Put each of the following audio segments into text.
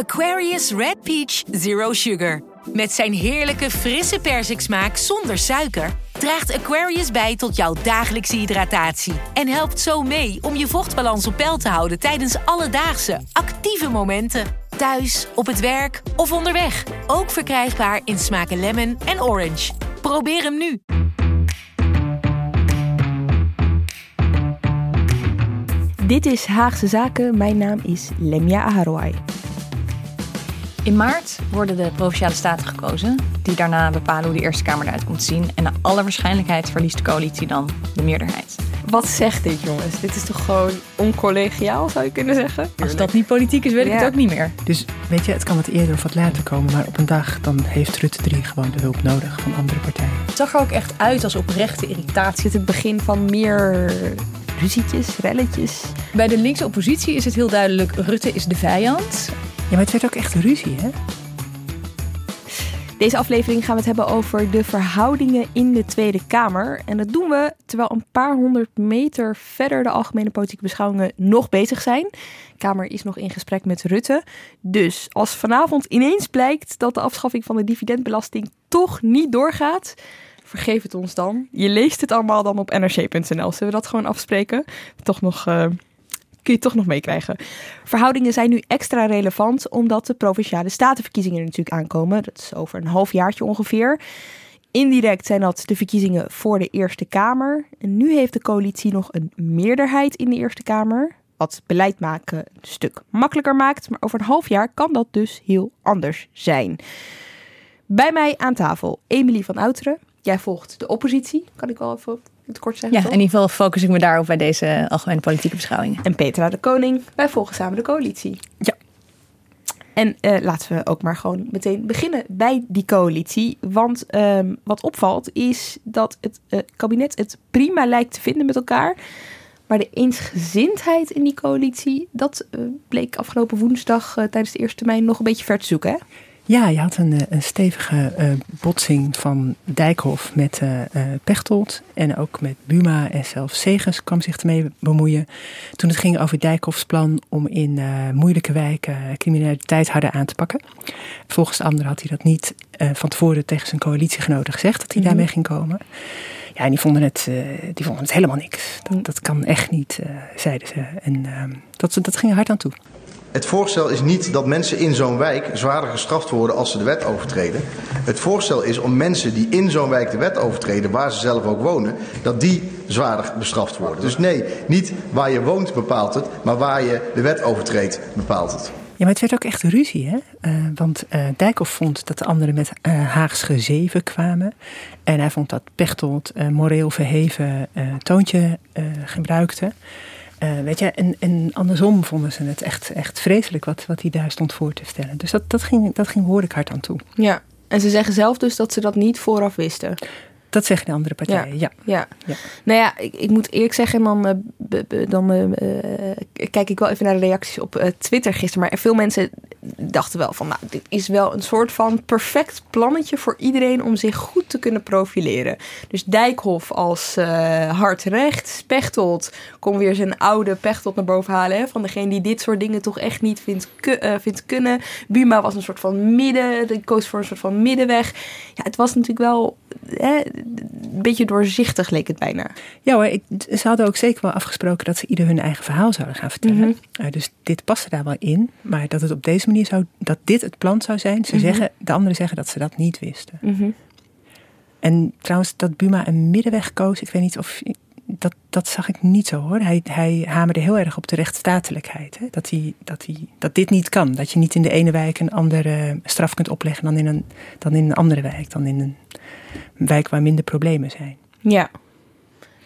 Aquarius Red Peach Zero Sugar. Met zijn heerlijke frisse persiksmaak zonder suiker draagt Aquarius bij tot jouw dagelijkse hydratatie en helpt zo mee om je vochtbalans op peil te houden tijdens alledaagse actieve momenten. Thuis, op het werk of onderweg. Ook verkrijgbaar in smaken lemon en orange. Probeer hem nu. Dit is Haagse Zaken. Mijn naam is Lemia Aharouai. In maart worden de Provinciale Staten gekozen, die daarna bepalen hoe de Eerste Kamer eruit komt te zien. En naar alle waarschijnlijkheid verliest de coalitie dan de meerderheid. Wat zegt dit, jongens? Dit is toch gewoon oncollegiaal, zou je kunnen zeggen? Als dat niet politiek is, weet ik het ook niet meer. Dus weet je, het kan wat eerder of wat later komen, maar op een dag dan heeft Rutte 3 gewoon de hulp nodig van andere partijen. Het zag er ook echt uit als oprechte irritatie. Het begin van meer ruzietjes, relletjes? Bij de linkse oppositie is het heel duidelijk, Rutte is de vijand. Ja, maar het werd ook echt ruzie, hè? Deze aflevering gaan we het hebben over de verhoudingen in de Tweede Kamer. En dat doen we terwijl een paar honderd meter verder de algemene politieke beschouwingen nog bezig zijn. De Kamer is nog in gesprek met Rutte. Dus als vanavond ineens blijkt dat de afschaffing van de dividendbelasting toch niet doorgaat, vergeef het ons dan. Je leest het allemaal dan op nrc.nl. Zullen we dat gewoon afspreken? Toch nog... eh, kun je toch nog meekrijgen. Verhoudingen zijn nu extra relevant omdat de provinciale statenverkiezingen er natuurlijk aankomen. Dat is over een half jaartje ongeveer. Indirect zijn dat de verkiezingen voor de Eerste Kamer. En nu heeft de coalitie nog een meerderheid in de Eerste Kamer. Wat beleid maken een stuk makkelijker maakt. Maar over een half jaar kan dat dus heel anders zijn. Bij mij aan tafel Emilie van Outeren. Jij volgt de oppositie, kan ik wel even in het kort zeggen. Ja, toch? in ieder geval focus ik me daarop bij deze algemene politieke beschouwingen. en Petra de Koning. Wij volgen samen de coalitie. Ja. En eh, laten we ook maar gewoon meteen beginnen bij die coalitie. Want ehm, wat opvalt is dat het eh, kabinet het prima lijkt te vinden met elkaar. Maar de eensgezindheid in die coalitie, dat eh, bleek afgelopen woensdag tijdens de eerste termijn nog een beetje ver te zoeken. Hè? Ja, je had een, eh, een stevige eh, botsing van Dijkhoff met eh, Pechtold. En ook met Buma en zelfs Segers kwam zich ermee bemoeien. Toen het ging over Dijkhoffs plan om in moeilijke wijken criminaliteit harder aan te pakken. Volgens de anderen had hij dat niet van tevoren tegen zijn coalitiegenoten gezegd dat hij Mhm. daarmee ging komen. Ja, en die vonden het, die vonden het helemaal niks. Dat, dat kan echt niet, zeiden ze. En ehm, dat, dat ging hard aan toe. Het voorstel is niet dat mensen in zo'n wijk zwaarder gestraft worden als ze de wet overtreden. Het voorstel is om mensen die in zo'n wijk de wet overtreden, waar ze zelf ook wonen, dat die zwaarder bestraft worden. Dus nee, niet waar je woont bepaalt het, maar waar je de wet overtreedt bepaalt het. Ja, maar het werd ook echt ruzie, hè? Eh, want eh Dijkhoff vond dat de anderen met eh Haagse zeven kwamen. En hij vond dat Pechtold moreel verheven eh, toontje eh, gebruikte. Eh, weet je, en, en andersom vonden ze het echt, echt vreselijk wat, wat hij daar stond voor te stellen. Dus dat, dat, ging, dat ging behoorlijk hard aan toe. Ja. En ze zeggen zelf dus dat ze dat niet vooraf wisten. Dat zeggen de andere partijen, ja. Ja. Ja. Nou ja, ik, ik moet eerlijk zeggen, dan, eh, be- dan eh, eh, kijk ik wel even naar de reacties op Twitter gisteren. Maar veel mensen dachten wel van, nou, dit is wel een soort van perfect plannetje voor iedereen om zich goed te kunnen profileren. Dus Dijkhoff als eh hard recht, Pechtold kon weer zijn oude Pechtold naar boven halen. Hè, van degene die dit soort dingen toch echt niet vindt, vindt kunnen. Buma was een soort van midden, die koos voor een soort van middenweg. Ja, het was natuurlijk wel een beetje doorzichtig leek het bijna. Ja hoor, ik, ze hadden ook zeker wel afgesproken dat ze ieder hun eigen verhaal zouden gaan vertellen. Mhm. Eh, dus dit paste daar wel in. Maar dat het op deze manier zou, dat dit het plan zou zijn. Ze Mhm. zeggen, de anderen zeggen dat ze dat niet wisten. En trouwens, dat Buma een middenweg koos, ik weet niet of. Dat, dat zag ik niet zo hoor. Hij, hij hamerde heel erg op de rechtsstatelijkheid. Hè? Dat, hij, dat, hij, dat dit niet kan. Dat je niet in de ene wijk een andere straf kunt opleggen dan in een, dan in een andere wijk. Dan in een wijk waar minder problemen zijn. Ja.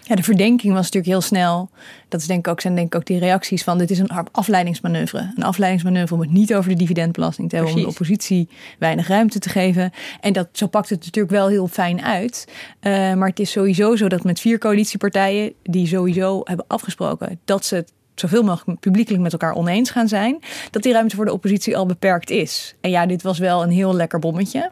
Ja, de verdenking was natuurlijk heel snel. Dat is denk ik ook, zijn denk ik ook die reacties van... dit is een afleidingsmanoeuvre. Een afleidingsmanoeuvre om het niet over de dividendbelasting te hebben... om de oppositie weinig ruimte te geven. En dat, zo pakt het natuurlijk wel heel fijn uit. Uh, maar het is sowieso zo dat met vier coalitiepartijen... die sowieso hebben afgesproken dat ze het zoveel mogelijk publiekelijk met elkaar oneens gaan zijn, dat die ruimte voor de oppositie al beperkt is. En ja, dit was wel een heel lekker bommetje.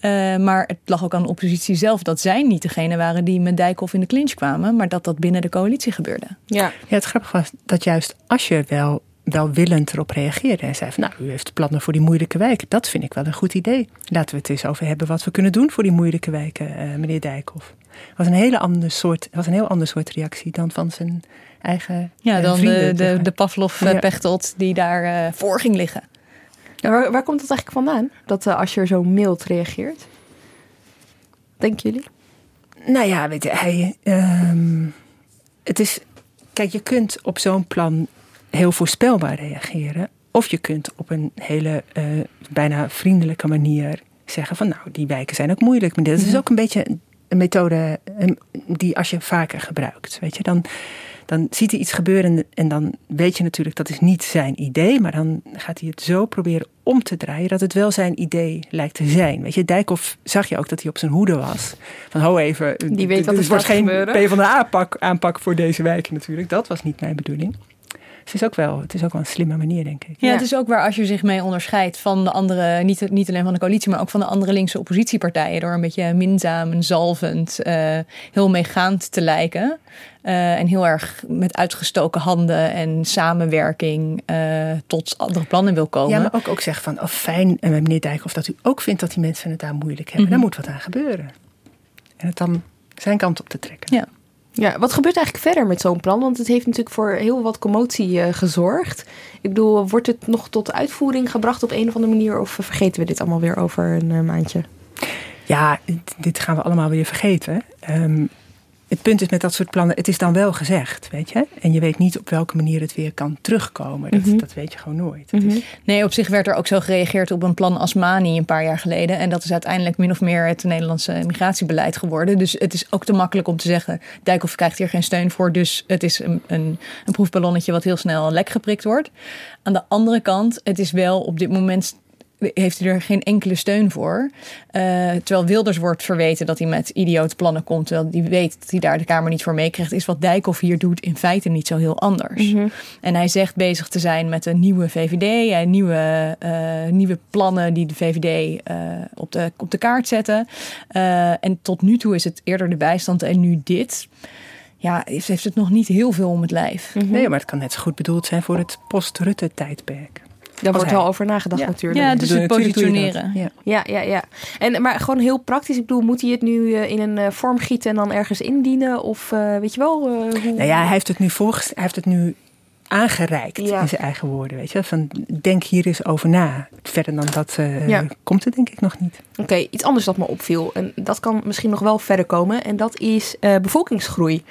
Uh, maar het lag ook aan de oppositie zelf dat zij niet degene waren die met Dijkhoff in de clinch kwamen, maar dat dat binnen de coalitie gebeurde. Ja, ja het grappige was dat juist als je wel welwillend erop reageerde en zei van nou, u heeft plannen voor die moeilijke wijken. Dat vind ik wel een goed idee. Laten we het eens over hebben wat we kunnen doen voor die moeilijke wijken, uh, meneer Dijkhoff. Het was een hele andere soort, was een heel ander soort reactie dan van zijn eigen Ja, uh, dan vrienden, de, de, de Pavlov-pechtelt die daar voor ging liggen. Ja, waar, waar, komt het eigenlijk vandaan? Dat uh, als je zo mild reageert? Denken jullie? Nou ja, weet je, hij. Um, het is. Kijk, je kunt op zo'n plan heel voorspelbaar reageren. Of je kunt op een hele uh, bijna vriendelijke manier zeggen van nou, die wijken zijn ook moeilijk. Maar dat is Mhm. ook een beetje een methode die als je vaker gebruikt, weet je, dan dan ziet hij iets gebeuren en dan weet je natuurlijk dat is niet zijn idee, maar dan gaat hij het zo proberen om te draaien dat het wel zijn idee lijkt te zijn. Weet je, Dijkhoff zag je ook dat hij op zijn hoede was. Van ho even, Die weet wat er het wordt geen gebeuren. P van de aanpak, aanpak voor deze wijken natuurlijk. Dat was niet mijn bedoeling. Dus het is ook wel, het is ook wel een slimme manier, denk ik. Ja, het is ook waar als je zich mee onderscheidt van de andere, niet, niet alleen van de coalitie, maar ook van de andere linkse oppositiepartijen. Door een beetje minzaam en zalvend, uh, heel meegaand te lijken. Uh, en heel erg met uitgestoken handen en samenwerking uh, tot andere plannen wil komen. Ja, maar ook, ook zeggen van, oh fijn, en meneer Dijkhoff, dat u ook vindt dat die mensen het daar moeilijk hebben. Mhm. Daar moet wat aan gebeuren. En het dan zijn kant op te trekken. Ja. Ja, wat gebeurt eigenlijk verder met zo'n plan? Want het heeft natuurlijk voor heel wat commotie uh, gezorgd. Ik bedoel, wordt het nog tot uitvoering gebracht op een of andere manier? Of vergeten we dit allemaal weer over een uh, maandje? Ja, dit gaan we allemaal weer vergeten. Um, het punt is met dat soort plannen, het is dan wel gezegd, weet je. En je weet niet op welke manier het weer kan terugkomen. Dat, Mhm. dat weet je gewoon nooit. Mm-hmm. Nee, op zich werd er ook zo gereageerd op een plan Asmani een paar jaar geleden. En dat is uiteindelijk min of meer het Nederlandse migratiebeleid geworden. Dus het is ook te makkelijk om te zeggen, Dijkhoff krijgt hier geen steun voor. Dus het is een, een, een proefballonnetje wat heel snel lek geprikt wordt. Aan de andere kant, het is wel op dit moment heeft hij er geen enkele steun voor. Uh, terwijl Wilders wordt verweten dat hij met idiote plannen komt. Terwijl hij weet dat hij daar de Kamer niet voor meekrijgt. Is wat Dijkhoff hier doet in feite niet zo heel anders. Mm-hmm. En hij zegt bezig te zijn met een nieuwe VVD. En nieuwe, uh, nieuwe plannen die de VVD uh, op, de, op de kaart zetten. Uh, en tot nu toe is het eerder de bijstand en nu dit ja, heeft, heeft het nog niet heel veel om het lijf. Mm-hmm. Nee, maar het kan net zo goed bedoeld zijn voor het post-Rutte-tijdperk. Daar wordt wel over nagedacht ja. natuurlijk. Ja, dus het positioneren. Ja. ja, ja, ja. En, maar gewoon heel praktisch. Ik bedoel, moet hij het nu uh, in een uh, vorm gieten en dan ergens indienen? Of uh, weet je wel? hoe... Nou ja, hij heeft het nu, volgens, hij heeft het nu aangereikt ja. in zijn eigen woorden. Weet je? Van, denk hier eens over na. Verder dan dat ja. komt het denk ik nog niet. Oké, okay, iets anders dat me opviel. En dat kan misschien nog wel verder komen. En dat is bevolkingsgroei.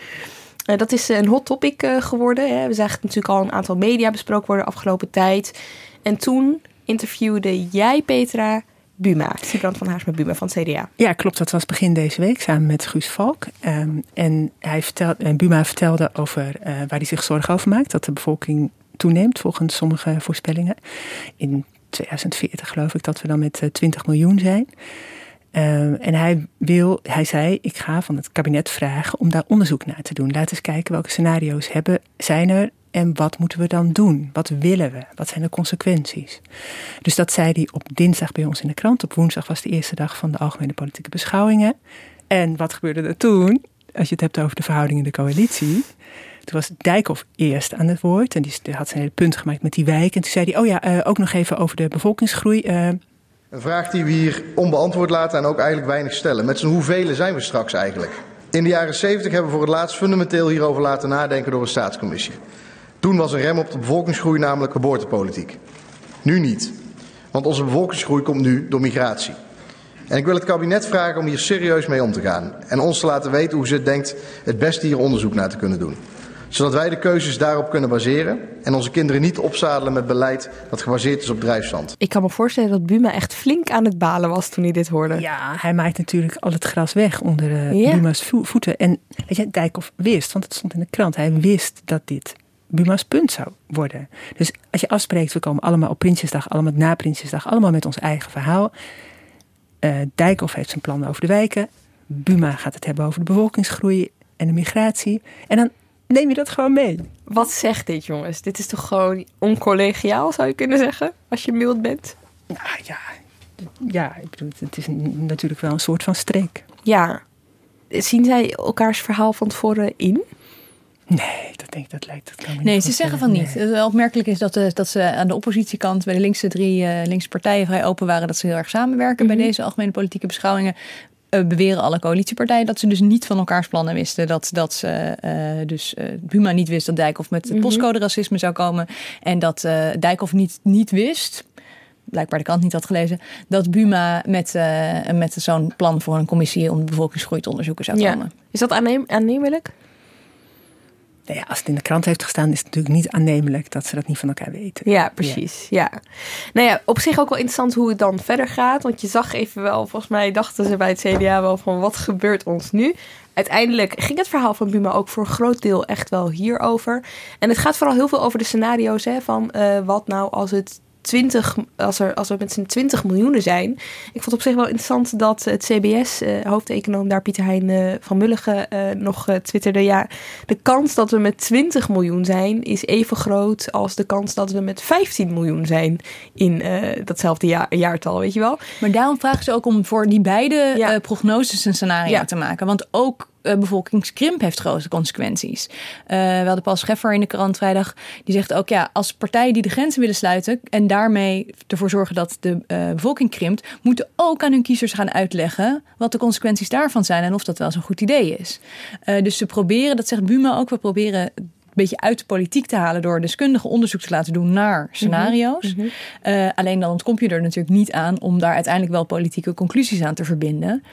Uh, dat is een hot topic uh, geworden. Hè. We zagen het natuurlijk al een aantal media besproken worden de afgelopen tijd. En toen interviewde jij, Petra, Buma, Sibrand van Haarsma Buma van het CDA. Ja, klopt. Dat was begin deze week samen met Guus Valk. Um, en, hij vertelde, en Buma vertelde over uh, waar hij zich zorgen over maakt. Dat de bevolking toeneemt volgens sommige voorspellingen. In 2040 geloof ik dat we dan met 20 miljoen zijn. Uh, en hij wil, hij zei, ik ga van het kabinet vragen om daar onderzoek naar te doen. Laat eens kijken welke scenario's hebben, zijn er en wat moeten we dan doen? Wat willen we? Wat zijn de consequenties? Dus dat zei hij op dinsdag bij ons in de krant. Op woensdag was de eerste dag van de algemene politieke beschouwingen. En wat gebeurde er toen? Als je het hebt over de verhoudingen in de coalitie. Toen was Dijkhoff eerst aan het woord. En die had zijn hele punt gemaakt met die wijk. En toen zei hij, oh ja, uh, ook nog even over de bevolkingsgroei. Uh, een vraag die we hier onbeantwoord laten en ook eigenlijk weinig stellen. Met z'n hoeveel zijn we straks eigenlijk? In de jaren 70 hebben we voor het laatst fundamenteel hierover laten nadenken door een staatscommissie. Toen was een rem op de bevolkingsgroei namelijk geboortepolitiek. Nu niet. Want onze bevolkingsgroei komt nu door migratie. En ik wil het kabinet vragen om hier serieus mee om te gaan. En ons te laten weten hoe ze het denkt het beste hier onderzoek naar te kunnen doen. zodat wij de keuzes daarop kunnen baseren en onze kinderen niet opzadelen met beleid dat gebaseerd is op drijfzand. Ik kan me voorstellen dat Buma echt flink aan het balen was toen hij dit hoorde. Ja, hij maakt natuurlijk al het gras weg onder uh, Buma's voeten. En weet je, Dijkhoff wist, want het stond in de krant, hij wist dat dit Buma's punt zou worden. Dus als je afspreekt, we komen allemaal op Prinsjesdag, allemaal na Prinsjesdag, allemaal met ons eigen verhaal. Uh, Dijkhoff heeft zijn plan over de wijken. Buma gaat het hebben over de bevolkingsgroei en de migratie. En dan neem je dat gewoon mee. Wat zegt dit, jongens? Dit is toch gewoon oncollegiaal, zou je kunnen zeggen, als je mild bent? Nou ja, ja ik bedoel, het is natuurlijk wel een soort van streek. Ja. Zien zij elkaars verhaal van tevoren in? Nee, dat denk ik, dat lijkt. Dat kan nee, ze zeggen van niet. Nee. Opmerkelijk is dat, dat ze aan de oppositiekant bij de linkse drie uh, linkse partijen vrij open waren dat ze heel erg samenwerken bij mhm. deze algemene politieke beschouwingen. Uh, beweren alle coalitiepartijen dat ze dus niet van elkaars plannen wisten. Dat, dat ze uh, dus Buma niet wist dat Dijkhoff met mm postcode racisme zou komen. En dat Dijkhoff niet, niet wist, blijkbaar de kant niet had gelezen, dat Buma met, met zo'n plan voor een commissie om de bevolkingsgroei te onderzoeken zou komen. Ja. Is dat aannemelijk? Nou ja, als het in de krant heeft gestaan, is het natuurlijk niet aannemelijk dat ze dat niet van elkaar weten. Ja, precies. Ja. Nou ja, op zich ook wel interessant hoe het dan verder gaat. Want je zag even wel, volgens mij dachten ze bij het CDA wel van wat gebeurt ons nu? Uiteindelijk ging het verhaal van Buma ook voor een groot deel echt wel hierover. En het gaat vooral heel veel over de scenario's hè, van uh, wat nou als het 20, als, er, als we met z'n 20 miljoenen zijn. Ik vond het op zich wel interessant dat het CBS, uh, eh, hoofdeconoom daar Pieter Hein uh, van Mulligen, uh, nog twitterde. Ja, de kans dat we met 20 miljoen zijn is even groot als de kans dat we met 15 miljoen zijn in datzelfde jaar, jaartal, weet je wel. Maar daarom vragen ze ook om voor die beide ja. prognoses een scenario ja. te maken. Want ook bevolkingskrimp heeft grote consequenties. Uh, we hadden Paul Scheffer in de krant vrijdag. Die zegt ook, ja, als partijen die de grenzen willen sluiten... en daarmee ervoor zorgen dat de uh, bevolking krimpt... moeten ook aan hun kiezers gaan uitleggen... wat de consequenties daarvan zijn en of dat wel zo'n goed idee is. dus ze proberen, dat zegt Buma ook, we proberen een beetje uit de politiek te halen door deskundige onderzoek te laten doen naar scenario's. Mm -hmm. alleen dan ontkom je er natuurlijk niet aan om daar uiteindelijk wel politieke conclusies aan te verbinden.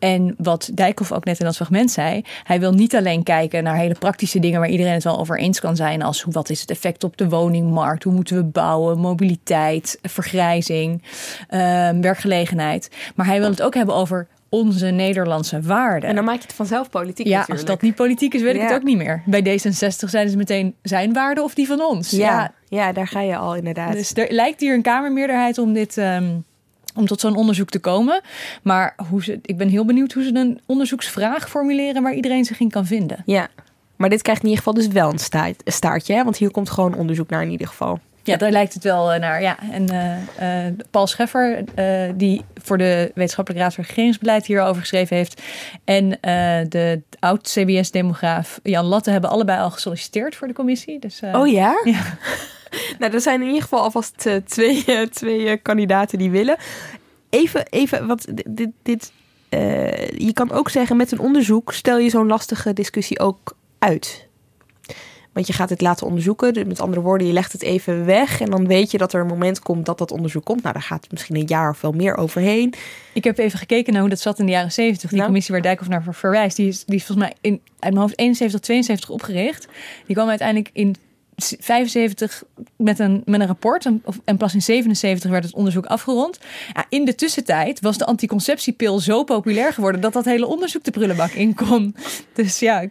En wat Dijkhoff ook net in dat fragment zei, hij wil niet alleen kijken naar hele praktische dingen waar iedereen het wel over eens kan zijn, als wat is het effect op de woningmarkt, hoe moeten we bouwen, mobiliteit, vergrijzing, uh, werkgelegenheid. Maar hij wil het ook hebben over onze Nederlandse waarden. En dan maak je het vanzelf politiek ja, natuurlijk. als dat niet politiek is, weet ik het ook niet meer. Bij D66 zijn ze meteen zijn waarden of die van ons. Ja, ja, daar ga je al inderdaad. Dus er lijkt hier een Kamermeerderheid om dit... Um, om tot zo'n onderzoek te komen. Maar hoe ze, ik ben heel benieuwd hoe ze een onderzoeksvraag formuleren waar iedereen zich in kan vinden. Ja, maar dit krijgt in ieder geval dus wel een staartje, hè? want hier komt gewoon onderzoek naar in ieder geval. Ja, daar lijkt het wel eh, naar. Ja. En uh, uh, Paul Scheffer, die voor de Wetenschappelijke Raad voor Regeringsbeleid hierover geschreven heeft. En de oud-CBS-demograaf Jan Latte hebben allebei al gesolliciteerd voor de commissie. Dus, oh ja? Ja. nou, er zijn in ieder geval alvast twee, twee kandidaten die willen. Even, even wat dit. dit je kan ook zeggen, met een onderzoek stel je zo'n lastige discussie ook uit. Want je gaat het laten onderzoeken. Dus met andere woorden, je legt het even weg. En dan weet je dat er een moment komt dat dat onderzoek komt. Nou, daar gaat misschien een jaar of wel meer overheen. Ik heb even gekeken naar hoe dat zat in de jaren 70. Die nou. commissie waar Dijkhoff naar verwijst. Die is, die is volgens mij in, uit mijn hoofd 71, 72 opgericht. Die kwam uiteindelijk in 75 met een, met een rapport. En, en pas in 77 werd het onderzoek afgerond. Ja, in de tussentijd was de anticonceptiepil zo populair geworden dat dat hele onderzoek de prullenbak in kon. Dus ja, ik,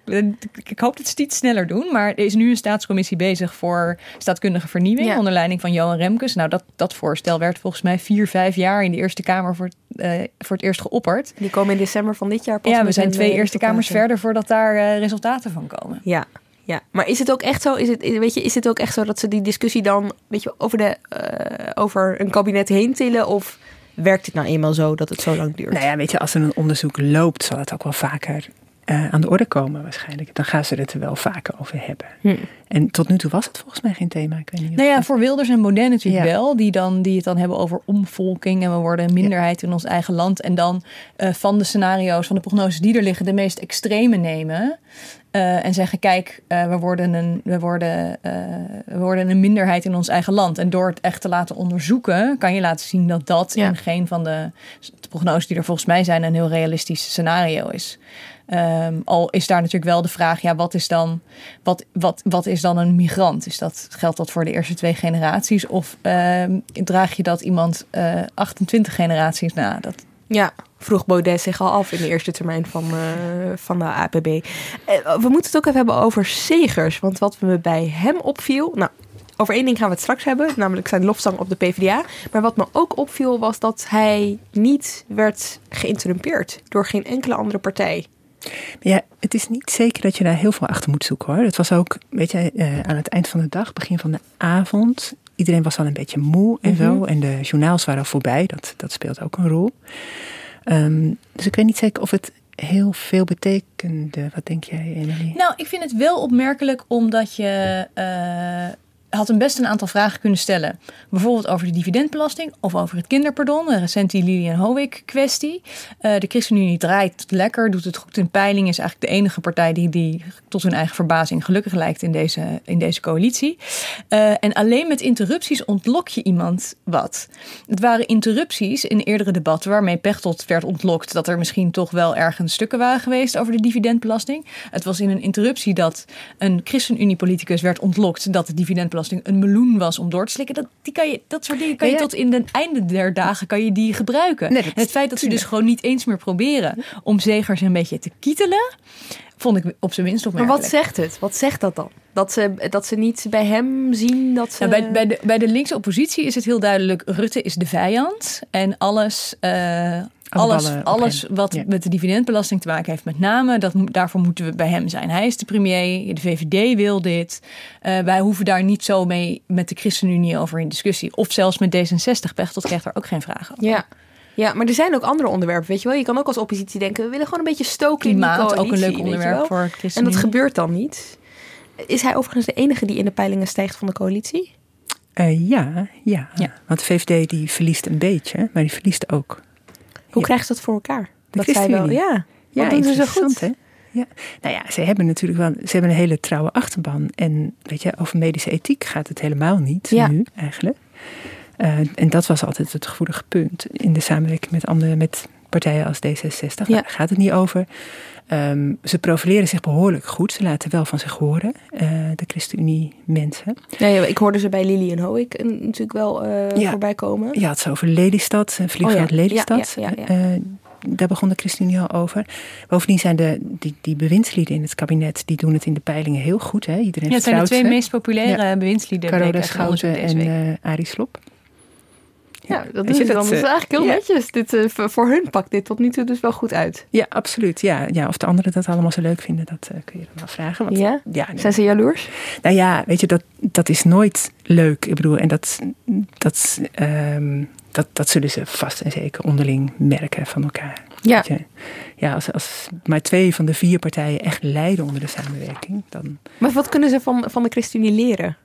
ik hoop dat ze het iets sneller doen. Maar er is nu een staatscommissie bezig voor staatkundige vernieuwing ja. onder leiding van Johan Remkes. Nou, dat, dat voorstel werd volgens mij vier, vijf jaar in de Eerste Kamer voor, uh, voor het eerst geopperd. Die komen in december van dit jaar pas. Ja, we zijn twee Eerste Kamers verder voordat daar uh, resultaten van komen. Ja, ja, maar is het ook echt zo? Is het, weet je, is het ook echt zo dat ze die discussie dan weet je, over, de, uh, over een kabinet heen tillen? Of werkt het nou eenmaal zo dat het zo lang duurt? Nou ja, weet je, als er een onderzoek loopt, zal het ook wel vaker uh, aan de orde komen waarschijnlijk. Dan gaan ze het er wel vaker over hebben. Hm. En tot nu toe was het volgens mij geen thema. Ik weet niet nou ja, voor Wilders en Baudet natuurlijk ja. wel. Die, dan, die het dan hebben over omvolking. En we worden een minderheid ja. in ons eigen land. En dan uh, van de scenario's, van de prognoses die er liggen, de meest extreme nemen. Uh, en zeggen: kijk, uh, we, worden een, we, worden, uh, we worden een minderheid in ons eigen land. En door het echt te laten onderzoeken, kan je laten zien dat dat ja. in geen van de, de prognoses die er volgens mij zijn, een heel realistisch scenario is. Ehm, al is daar natuurlijk wel de vraag, ja, wat is dan, wat, wat, wat is dan een migrant? Is dat, geldt dat voor de eerste twee generaties? Of ehm, draag je dat iemand 28 generaties na? Dat, ja, vroeg Baudet zich al af in de eerste termijn van, uh, van de APB. Uh, we moeten het ook even hebben over Segers. Want wat me bij hem opviel. Nou, over één ding gaan we het straks hebben, namelijk zijn lofzang op de PvdA. Maar wat me ook opviel was dat hij niet werd geïnterrumpeerd door geen enkele andere partij. Ja, het is niet zeker dat je daar heel veel achter moet zoeken hoor. Het was ook, weet je, uh, aan het eind van de dag, begin van de avond. Iedereen was al een beetje moe en zo. Mhm. En de journaals waren voorbij, dat, dat speelt ook een rol. Um, dus ik weet niet zeker of het heel veel betekende. Wat denk jij, Emily? Nou, ik vind het wel opmerkelijk omdat je. Uh, had hem best een aantal vragen kunnen stellen. Bijvoorbeeld over de dividendbelasting of over het kinderpardon. Recent die Lilian Howick kwestie. Uh, de ChristenUnie draait lekker, doet het goed in peiling. Is eigenlijk de enige partij die, die tot hun eigen verbazing gelukkig lijkt in deze, in deze coalitie. Uh, en alleen met interrupties ontlok je iemand wat. Het waren interrupties in eerdere debatten waarmee Pechtold werd ontlokt. Dat er misschien toch wel ergens stukken waren geweest over de dividendbelasting. Het was in een interruptie dat een ChristenUnie-politicus werd ontlokt dat de dividendbelasting een meloen was om door te slikken. Dat, die kan je, dat soort dingen kan je tot in het einde der dagen kan je die gebruiken. Nee, en het feit dat ze dus gewoon niet eens meer proberen om zegers een beetje te kietelen, vond ik op zijn minst opmerkelijk. Maar wat zegt het? Wat zegt dat dan? Dat ze, dat ze niet bij hem zien dat ze... Nou, bij, bij, de, bij de linkse oppositie is het heel duidelijk... Rutte is de vijand en alles... Uh, alles, alles wat ja. met de dividendbelasting te maken heeft, met name, dat, daarvoor moeten we bij hem zijn. Hij is de premier, de VVD wil dit. Uh, wij hoeven daar niet zo mee met de ChristenUnie over in discussie. Of zelfs met D66. Pechtold krijgt daar ook geen vragen over. Ja. Ja, maar er zijn ook andere onderwerpen, weet je wel. Je kan ook als oppositie denken, we willen gewoon een beetje stoken Klimaat, in die coalitie, ook een leuk onderwerp voor ChristenUnie. En dat gebeurt dan niet. Is hij overigens de enige die in de peilingen stijgt van de coalitie? Uh, ja, ja, ja. Want de VVD die verliest een beetje, maar die verliest ook. Hoe ja. krijgt ze dat voor elkaar? Dat zij wel, ja. Ja, doen ze zo goed? Hè? Ja. Nou ja, ze hebben natuurlijk wel, ze hebben een hele trouwe achterban. En weet je, over medische ethiek gaat het helemaal niet ja. nu eigenlijk. Uh, en dat was altijd het gevoelige punt in de samenwerking met andere, met partijen als D66. Ja. Daar gaat het niet over. Um, ze profileren zich behoorlijk goed. Ze laten wel van zich horen, uh, de ChristenUnie mensen. Nee, ik hoorde ze bij Lili en Hoek natuurlijk wel uh, ja. voorbij komen. Je had ze over Lelystad, vliegveld oh, ja. Lelystad. Ja, ja, uh, daar begon de ChristenUnie al over. Bovendien zijn de, die, die bewindslieden in het kabinet, die doen het in de peilingen heel goed. Hè? Iedereen ja, het zijn de twee meest populaire bewindslieden. Carola Schouten en uh, Arie Slob. Ja, dat is, dat, dan is eigenlijk heel ja. netjes. Dit, uh, voor hun pakt dit tot nu toe dus wel goed uit. Ja, absoluut. Ja, ja, of de anderen dat allemaal zo leuk vinden, dat uh, kun je dan wel vragen. Want, ja? ja nee. Zijn ze jaloers? Nou ja, weet je, dat, dat is nooit leuk. Ik bedoel, en dat, dat, um, dat, dat zullen ze vast en zeker onderling merken van elkaar. Ja. Ja, als, als maar twee van de vier partijen echt lijden onder de samenwerking, dan... Maar wat kunnen ze van, van de ChristenUnie leren?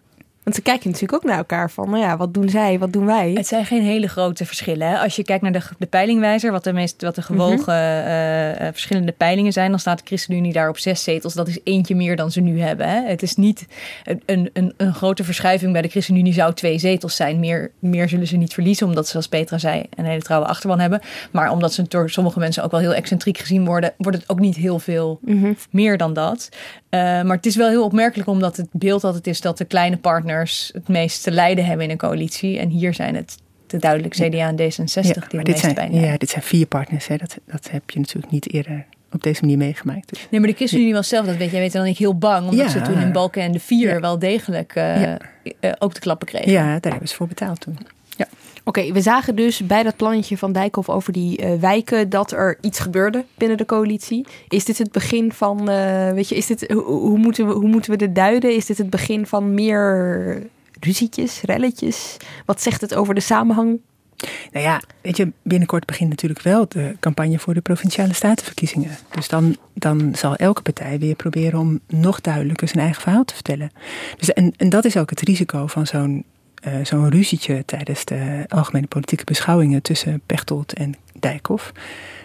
Want ze kijken natuurlijk ook naar elkaar van, nou ja, wat doen zij, wat doen wij? Het zijn geen hele grote verschillen. Hè? Als je kijkt naar de, de peilingwijzer, wat de, meest, wat de gewogen mm-hmm. uh, uh, verschillende peilingen zijn, dan staat de ChristenUnie daar op zes zetels. Dat is eentje meer dan ze nu hebben. Hè? Het is niet een, een, een grote verschuiving bij de ChristenUnie zou twee zetels zijn. Meer, meer zullen ze niet verliezen, omdat ze, zoals Petra zei, een hele trouwe achterban hebben. Maar omdat ze door sommige mensen ook wel heel excentriek gezien worden, wordt het ook niet heel veel mm-hmm. meer dan dat. Uh, maar het is wel heel opmerkelijk, omdat het beeld altijd is dat de kleine partners het meest te lijden hebben in een coalitie. En hier zijn het te duidelijk CDA en D66 ja, die maar het dit zijn, Ja, dit zijn vier partners. Hè. Dat, dat heb je natuurlijk niet eerder op deze manier meegemaakt. Dus. Nee, maar de ChristenUnie was zelf, dat weet jij, weet dan ik heel bang. Omdat Ja. ze toen in Balken en de Vier Ja. wel degelijk uh, Ja. uh, ook de klappen kregen. Ja, daar hebben ze voor betaald toen. Oké, we zagen dus bij dat plannetje van Dijkhoff over die uh, wijken dat er iets gebeurde binnen de coalitie. Is dit het begin van, uh, weet je, is dit, hoe, moeten we, hoe moeten we dit duiden? Is dit het begin van meer ruzietjes, relletjes? Wat zegt het over de samenhang? Nou ja, weet je, binnenkort begint natuurlijk wel de campagne voor de provinciale statenverkiezingen. Dus dan, dan zal elke partij weer proberen om nog duidelijker zijn eigen verhaal te vertellen. Dus en, en dat is ook het risico van zo'n zo'n ruzietje tijdens de algemene politieke beschouwingen tussen Pechtold en Dijkhoff.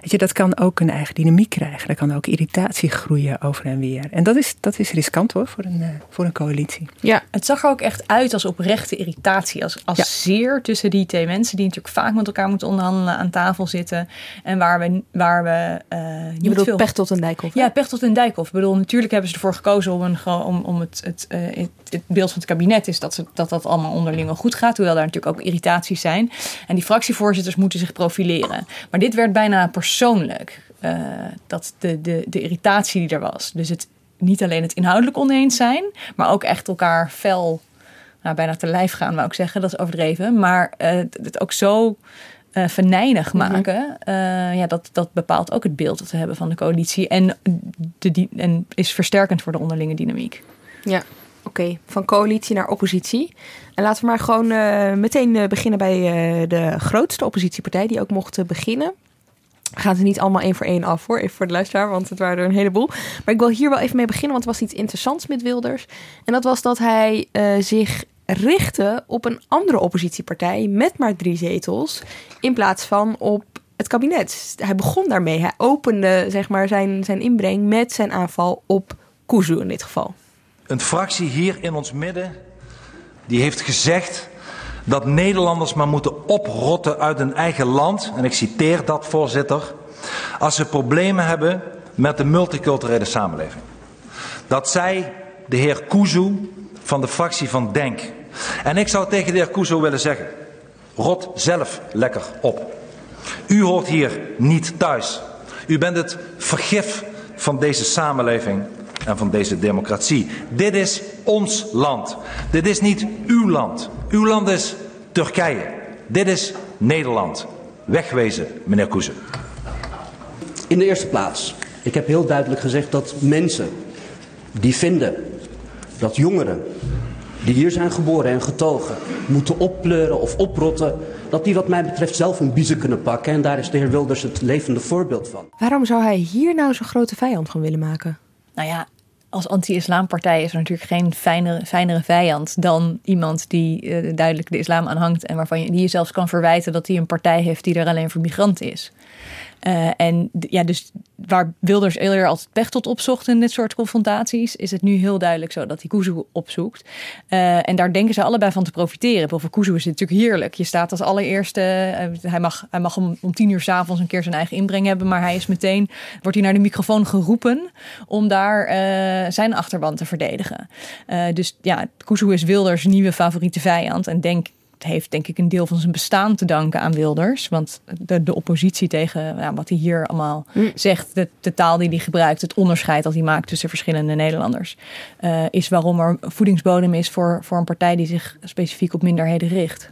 Weet je, dat kan ook een eigen dynamiek krijgen. Er kan ook irritatie groeien over en weer. En dat is, dat is riskant hoor, voor een, uh, voor een coalitie. Ja, het zag er ook echt uit als oprechte irritatie. Als, als zeer tussen die twee mensen die natuurlijk vaak met elkaar moeten onderhandelen aan tafel zitten. En waar we, waar we uh, niet Je bedoelt veel... Pechtold en Dijkhoff? Ja, Pechtold en Dijkhoff. Ik bedoel, natuurlijk hebben ze ervoor gekozen om, een, om, om het, het, uh, het, het, beeld van het kabinet is dat, ze, dat dat allemaal onderling wel goed gaat. Hoewel daar natuurlijk ook irritaties zijn. En die fractievoorzitters moeten zich profileren. Maar dit werd bijna persoonlijk. Uh, dat de, de, de irritatie die er was. Dus het niet alleen het inhoudelijk oneens zijn, maar ook echt elkaar fel, nou, bijna te lijf gaan, wou ik zeggen, dat is overdreven. Maar uh, het ook zo uh, venijnig maken, mm -hmm. ja, dat, dat bepaalt ook het beeld dat we hebben van de coalitie. En, de, en is versterkend voor de onderlinge dynamiek. Ja. Oké, van coalitie naar oppositie. En laten we maar gewoon uh, meteen uh, beginnen bij uh, de grootste oppositiepartij die ook mocht beginnen. We gaan ze niet allemaal één voor één af hoor, even voor de luisteraar, want het waren er een heleboel. Maar ik wil hier wel even mee beginnen, want er was iets interessants met Wilders. En dat was dat hij zich richtte op een andere oppositiepartij met maar drie zetels, in plaats van op het kabinet. Hij begon daarmee, hij opende zeg maar, zijn, zijn inbreng met zijn aanval op Kuzu in dit geval. Een fractie hier in ons midden die heeft gezegd dat Nederlanders maar moeten oprotten uit hun eigen land. En ik citeer dat, voorzitter. Als ze problemen hebben met de multiculturele samenleving. Dat zei de heer Kuzu van de fractie van Denk. En ik zou tegen de heer Kuzu willen zeggen: rot zelf lekker op. U hoort hier niet thuis. U bent het vergif van deze samenleving en van deze democratie. Dit is ons land. Dit is niet uw land. Uw land is Turkije. Dit is Nederland. Wegwezen, meneer Koeze. In de eerste plaats, ik heb heel duidelijk gezegd dat mensen die vinden dat jongeren die hier zijn geboren en getogen moeten oppleuren of oprotten, dat die wat mij betreft zelf een biezen kunnen pakken. En daar is de heer Wilders het levende voorbeeld van. Waarom zou hij hier nou zo'n grote vijand van willen maken? Nou ja, als anti-islampartij is er natuurlijk geen fijnere, fijnere vijand dan iemand die uh, duidelijk de islam aanhangt en waarvan je, die je zelfs kan verwijten dat hij een partij heeft die er alleen voor migranten is. Uh, en ja, dus waar Wilders eerder altijd Pechtold opzocht in dit soort confrontaties, is het nu heel duidelijk zo dat hij Kuzu opzoekt. Uh, en daar denken ze allebei van te profiteren. Voor Kuzu is het natuurlijk heerlijk. Je staat als allereerste, uh, hij mag, hij mag om, om tien uur s'avonds een keer zijn eigen inbreng hebben, maar hij is meteen, wordt hij naar de microfoon geroepen om daar zijn achterban te verdedigen. dus ja, Kuzu is Wilders nieuwe favoriete vijand en denk heeft denk ik een deel van zijn bestaan te danken aan Wilders. Want de, de oppositie tegen ja, wat hij hier allemaal mm. zegt, de, de, taal die hij gebruikt, het onderscheid dat hij maakt tussen verschillende Nederlanders, uh, is waarom er voedingsbodem is voor, voor een partij die zich specifiek op minderheden richt.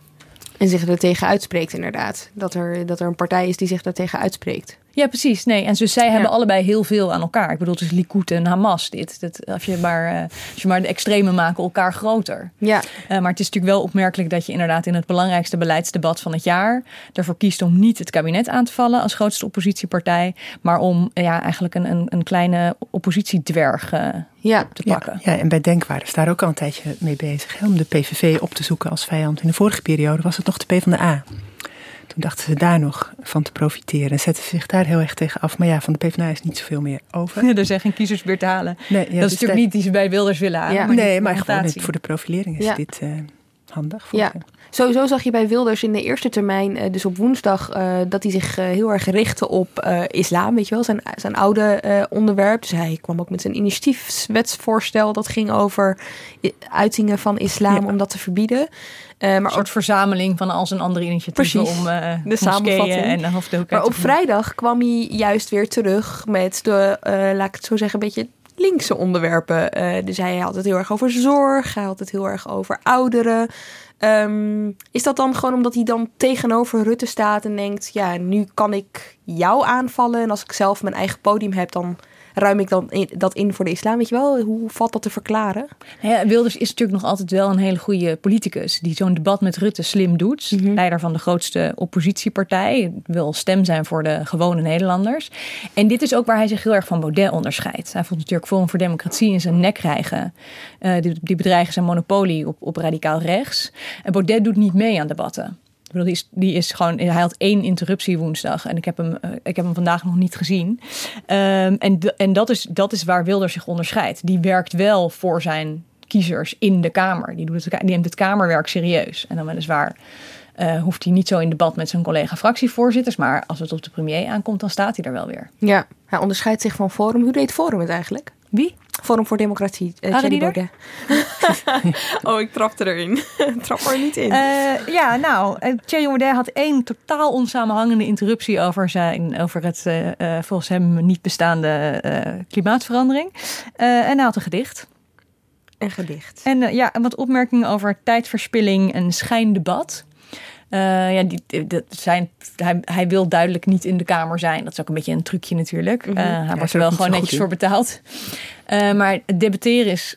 En zich er tegen uitspreekt, inderdaad. Dat er, dat er een partij is die zich daartegen uitspreekt. Ja, precies. Nee, en dus zij ja. hebben allebei heel veel aan elkaar. Ik bedoel, het is Likud en Hamas. Dit, dat, als, je maar, uh, als je maar de extremen maken elkaar groter. Ja. Uh, maar het is natuurlijk wel opmerkelijk dat je inderdaad in het belangrijkste beleidsdebat van het jaar ervoor kiest om niet het kabinet aan te vallen als grootste oppositiepartij, maar om ja, eigenlijk een, een, een kleine oppositiedwerg uh, ja. te pakken. Ja, ja, en bij Denk waren ze daar ook al een tijdje mee bezig. Hè, om de PVV op te zoeken als vijand. In de vorige periode was het nog de PvdA. Toen dachten ze daar nog van te profiteren. En zetten ze zich daar heel erg tegen af. Maar ja, van de PvdA is niet zoveel meer over. Ja, er zijn geen kiezers meer te halen. Nee, ja, dat is dus natuurlijk niet die ze bij Wilders willen halen. Ja. Maar nee, maar gewoon voor de profilering is ja. dit uh, handig. Ja. Sowieso zag je bij Wilders in de eerste termijn, dus op woensdag, uh, dat hij zich uh, heel erg richtte op uh, islam, weet je wel, zijn, zijn oude onderwerp. Dus hij kwam ook met zijn initiatiefwetsvoorstel dat ging over uitingen van islam ja. om dat te verbieden. Uh, maar een soort ook, verzameling van al zijn andere initiatieven precies, om uh, de samenvatting. en de. Maar op vrijdag kwam hij juist weer terug met de, uh, laat ik het zo zeggen, een beetje linkse onderwerpen. dus hij had het heel erg over zorg, hij had het heel erg over ouderen. Um, is dat dan gewoon omdat hij dan tegenover Rutte staat en denkt: ja, nu kan ik jou aanvallen en als ik zelf mijn eigen podium heb, dan ruim ik dan in, dat in voor de islam? Weet je wel, hoe valt dat te verklaren? Ja, Wilders is natuurlijk nog altijd wel een hele goede politicus die zo'n debat met Rutte slim doet. Mm -hmm. Leider van de grootste oppositiepartij, wil stem zijn voor de gewone Nederlanders. En dit is ook waar hij zich heel erg van Baudet onderscheidt. Hij vond natuurlijk Forum voor Democratie in zijn nek krijgen. Uh, die, die bedreigen zijn monopolie op, op radicaal rechts. En Baudet doet niet mee aan debatten. Die, is, die is gewoon, hij had één interruptie woensdag en ik heb hem, eh, ik heb hem vandaag nog niet gezien. Um, en en dat, is, dat is waar Wilders zich onderscheidt. Die werkt wel voor zijn kiezers in de Kamer. Die, doet het, die neemt het Kamerwerk serieus. En dan weliswaar uh, hoeft hij niet zo in debat met zijn collega fractievoorzitters. Maar als het op de premier aankomt, dan staat hij er wel weer. Ja, hij onderscheidt zich van Forum. Hoe deed Forum het eigenlijk? Wie? Forum voor Democratie. Uh, Thierry Baudet. oh, ik trapte erin. Trap er niet in. Uh, ja, nou, Thierry Baudet had één totaal onsamenhangende interruptie over, zijn, over het uh, volgens hem niet bestaande klimaatverandering. en hij had een gedicht. Een gedicht. En ja, wat opmerkingen over tijdverspilling en schijndebat. Uh, ja, die, dat zijn, hij, hij wil duidelijk niet in de Kamer zijn. Dat is ook een beetje een trucje natuurlijk. Mm hij ja, wordt er wel gewoon netjes voor betaald. Uh, maar debatteren is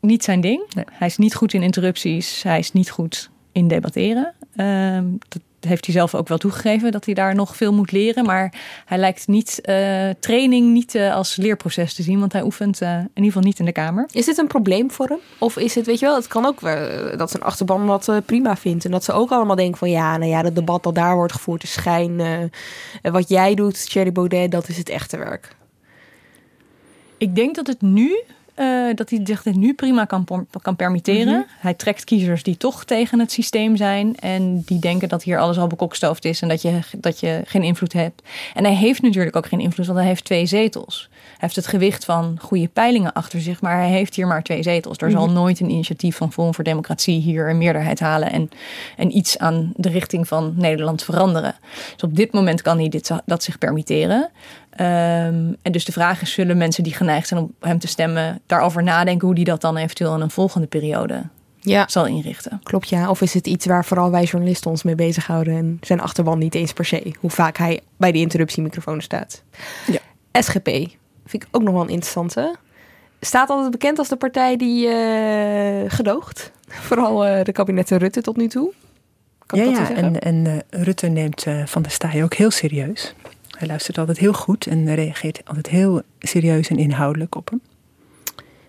niet zijn ding. Nee. Hij is niet goed in interrupties. Hij is niet goed in debatteren. Ehm, dat heeft hij zelf ook wel toegegeven dat hij daar nog veel moet leren. Maar hij lijkt niet uh, training niet uh, als leerproces te zien, want hij oefent uh, in ieder geval niet in de kamer. Is dit een probleem voor hem? Of is het, weet je wel, het kan ook dat zijn achterban dat prima vindt. En dat ze ook allemaal denken van ja, nou ja, het debat dat daar wordt gevoerd is schijn. wat jij doet, Thierry Baudet, dat is het echte werk. Ik denk dat het nu uh, dat hij zich dit nu prima kan, kan permitteren. Mhm. Hij trekt kiezers die toch tegen het systeem zijn. En die denken dat hier alles al bekokstoofd is en dat je, dat je geen invloed hebt. En hij heeft natuurlijk ook geen invloed, want hij heeft twee zetels. Hij heeft het gewicht van goede peilingen achter zich, maar hij heeft hier maar twee zetels. Er zal mhm. nooit een initiatief van Forum voor Democratie hier een meerderheid halen en, en iets aan de richting van Nederland veranderen. Dus op dit moment kan hij dit, dat zich permitteren. Um, en dus de vraag is: zullen mensen die geneigd zijn om hem te stemmen daarover nadenken hoe die dat dan eventueel in een volgende periode ja. zal inrichten? Klopt, ja. Of is het iets waar vooral wij journalisten ons mee bezighouden en zijn achterban niet eens per se, hoe vaak hij bij die interruptiemicrofoon staat? Ja. SGP vind ik ook nog wel een interessante. Staat altijd bekend als de partij die uh, gedoogt. Vooral uh, de kabinetten Rutte tot nu toe. Kan ja, ja en, en uh, Rutte neemt Van der Staaij ook heel serieus. Hij luistert altijd heel goed en reageert altijd heel serieus en inhoudelijk op hem.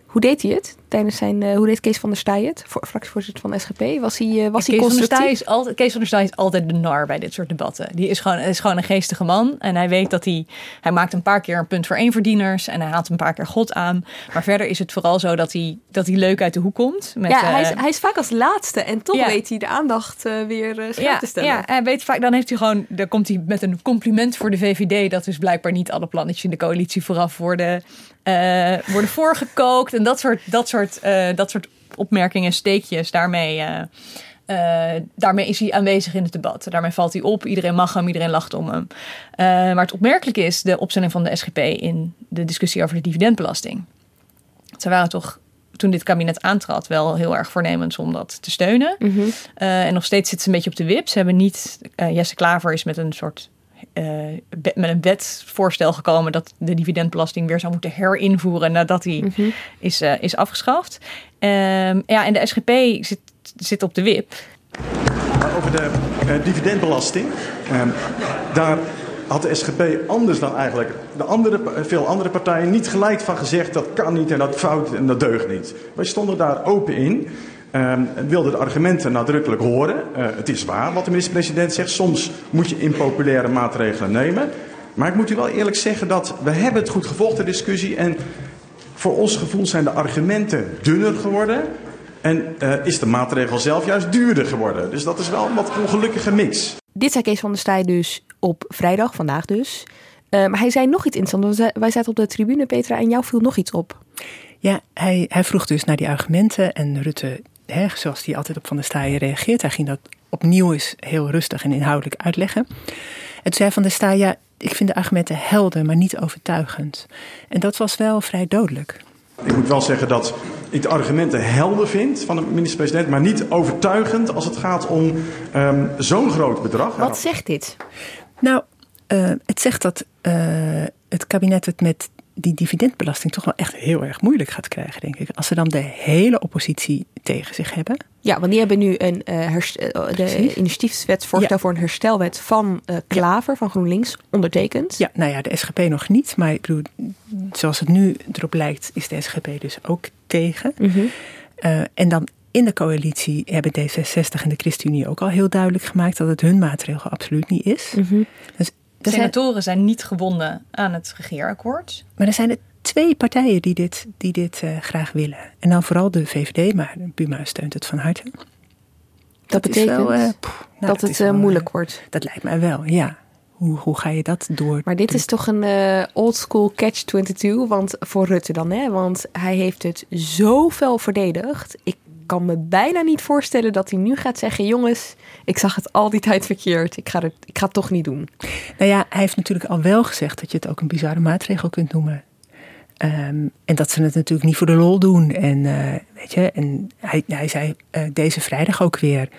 Hoe deed hij het? Tijdens zijn. Uh, hoe deed Kees van der Staaij het? Voor, fractievoorzitter van SGP. Was hij, uh, was hij Kees van, is altijd, Kees van der Staaij is altijd de nar bij dit soort debatten. Die is gewoon, is gewoon een geestige man. En hij weet dat hij. Hij maakt een paar keer een punt voor één verdieners. En hij haalt een paar keer God aan. Maar verder is het vooral zo dat hij, dat hij leuk uit de hoek komt. Met, ja, hij is, uh, hij is vaak als laatste. En toch ja. weet hij de aandacht weer scherp ja, te stellen. Ja, hij weet vaak. Dan heeft hij gewoon. Dan komt hij met een compliment voor de VVD. Dat is blijkbaar niet alle plannetjes in de coalitie vooraf worden, worden voorgekookt. En dat soort, dat soort, dat soort opmerkingen, steekjes, daarmee, uh, uh, daarmee is hij aanwezig in het debat. Daarmee valt hij op, iedereen mag hem, iedereen lacht om hem. Maar het opmerkelijke is de opstelling van de SGP in de discussie over de dividendbelasting. Ze waren toch toen dit kabinet aantrad wel heel erg voornemens om dat te steunen. Mm -hmm. en nog steeds zitten ze een beetje op de wip. Ze hebben niet, Jesse Klaver is met een soort met een wetsvoorstel gekomen dat de dividendbelasting weer zou moeten herinvoeren nadat die mm -hmm. is, uh, is afgeschaft. Um, ja, en de SGP zit, zit op de wip. Over de uh, dividendbelasting. Um, daar had de SGP anders dan eigenlijk de andere, veel andere partijen niet gelijk van gezegd dat kan niet en dat fout en dat deugt niet. Wij stonden daar open in. Um, wilde de argumenten nadrukkelijk horen. Uh, het is waar wat de minister-president zegt. Soms moet je impopulaire maatregelen nemen. Maar ik moet u wel eerlijk zeggen dat we hebben het goed gevolgd, de discussie. En voor ons gevoel zijn de argumenten dunner geworden. En uh, is de maatregel zelf juist duurder geworden. Dus dat is wel een wat ongelukkige mix. Dit zei Kees van der Staaij dus op vrijdag, vandaag dus. Uh, maar hij zei nog iets interessants. Wij zaten op de tribune, Petra, en jou viel nog iets op. Ja, hij, hij vroeg dus naar die argumenten. En Rutte hè, zoals hij altijd op Van der Staaien reageert. Hij ging dat opnieuw eens heel rustig en inhoudelijk uitleggen. En toen zei Van der Staaien, ja, ik vind de argumenten helder, maar niet overtuigend. En dat was wel vrij dodelijk. Ik moet wel zeggen dat ik de argumenten helder vind van de minister-president, maar niet overtuigend als het gaat om um, zo'n groot bedrag. Wat zegt dit? Nou, uh, het zegt dat uh, het kabinet het met die dividendbelasting toch wel echt heel erg moeilijk gaat krijgen, denk ik. Als ze dan de hele oppositie tegen zich hebben. Ja, want die hebben nu een uh, de initiatiefwetsvoorstel ja. voor een herstelwet van uh, Klaver, ja. van GroenLinks, ondertekend. Ja, nou ja, de SGP nog niet. Maar ik bedoel, zoals het nu erop lijkt, is de SGP dus ook tegen. Mm -hmm. uh, en dan in de coalitie hebben D66 en de ChristenUnie ook al heel duidelijk gemaakt dat het hun maatregel absoluut niet is. Mm dus senatoren zijn niet gebonden aan het regeerakkoord. Maar er zijn er twee partijen die dit, die dit uh, graag willen. En dan vooral de VVD, maar Buma steunt het van harte. Dat, dat betekent wel, uh, nou, dat, het uh, moeilijk wordt. Dat lijkt mij wel, ja. Hoe, hoe ga je dat door? Maar dit is toch een uh, old school catch-22, want voor Rutte dan, hè? Want hij heeft het zo fel verdedigd. Ik kan me bijna niet voorstellen dat hij nu gaat zeggen: Jongens, ik zag het al die tijd verkeerd. Ik ga, het, ik ga het toch niet doen. Nou ja, hij heeft natuurlijk al wel gezegd dat je het ook een bizarre maatregel kunt noemen. Um, en dat ze het natuurlijk niet voor de lol doen. En, uh, weet je, en hij, hij zei uh, deze vrijdag ook weer: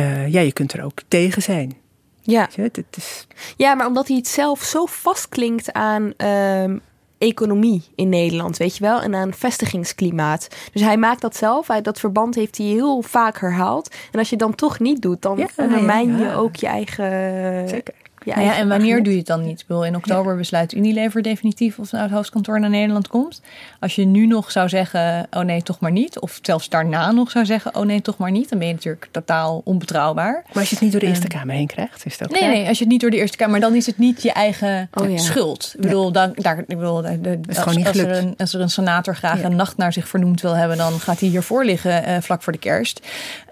uh, Ja, je kunt er ook tegen zijn. Ja. Je, het is... ja, maar omdat hij het zelf zo vastklinkt aan um, economie in Nederland, weet je wel, en aan vestigingsklimaat. Dus hij maakt dat zelf. Hij, dat verband heeft hij heel vaak herhaald. En als je dan toch niet doet, dan ja, ondermijn ja, je ook je eigen. Zeker. Ja, nou ja, en wanneer doe je het dan niet? Ik bedoel, in oktober besluit Unilever definitief of het hoofdkantoor naar Nederland komt. Als je nu nog zou zeggen, oh nee, toch maar niet. Of zelfs daarna nog zou zeggen, oh nee, toch maar niet. Dan ben je natuurlijk totaal onbetrouwbaar. Maar als je het niet door de Eerste Kamer heen krijgt, is dat Nee, nee, als je het niet door de Eerste Kamer, dan is het niet je eigen oh, ja. schuld. Ik bedoel, dan, daar, ik bedoel de, de, als, als, er een, als er een senator graag een nacht naar zich vernoemd wil hebben, dan gaat hij hiervoor liggen uh, vlak voor de kerst.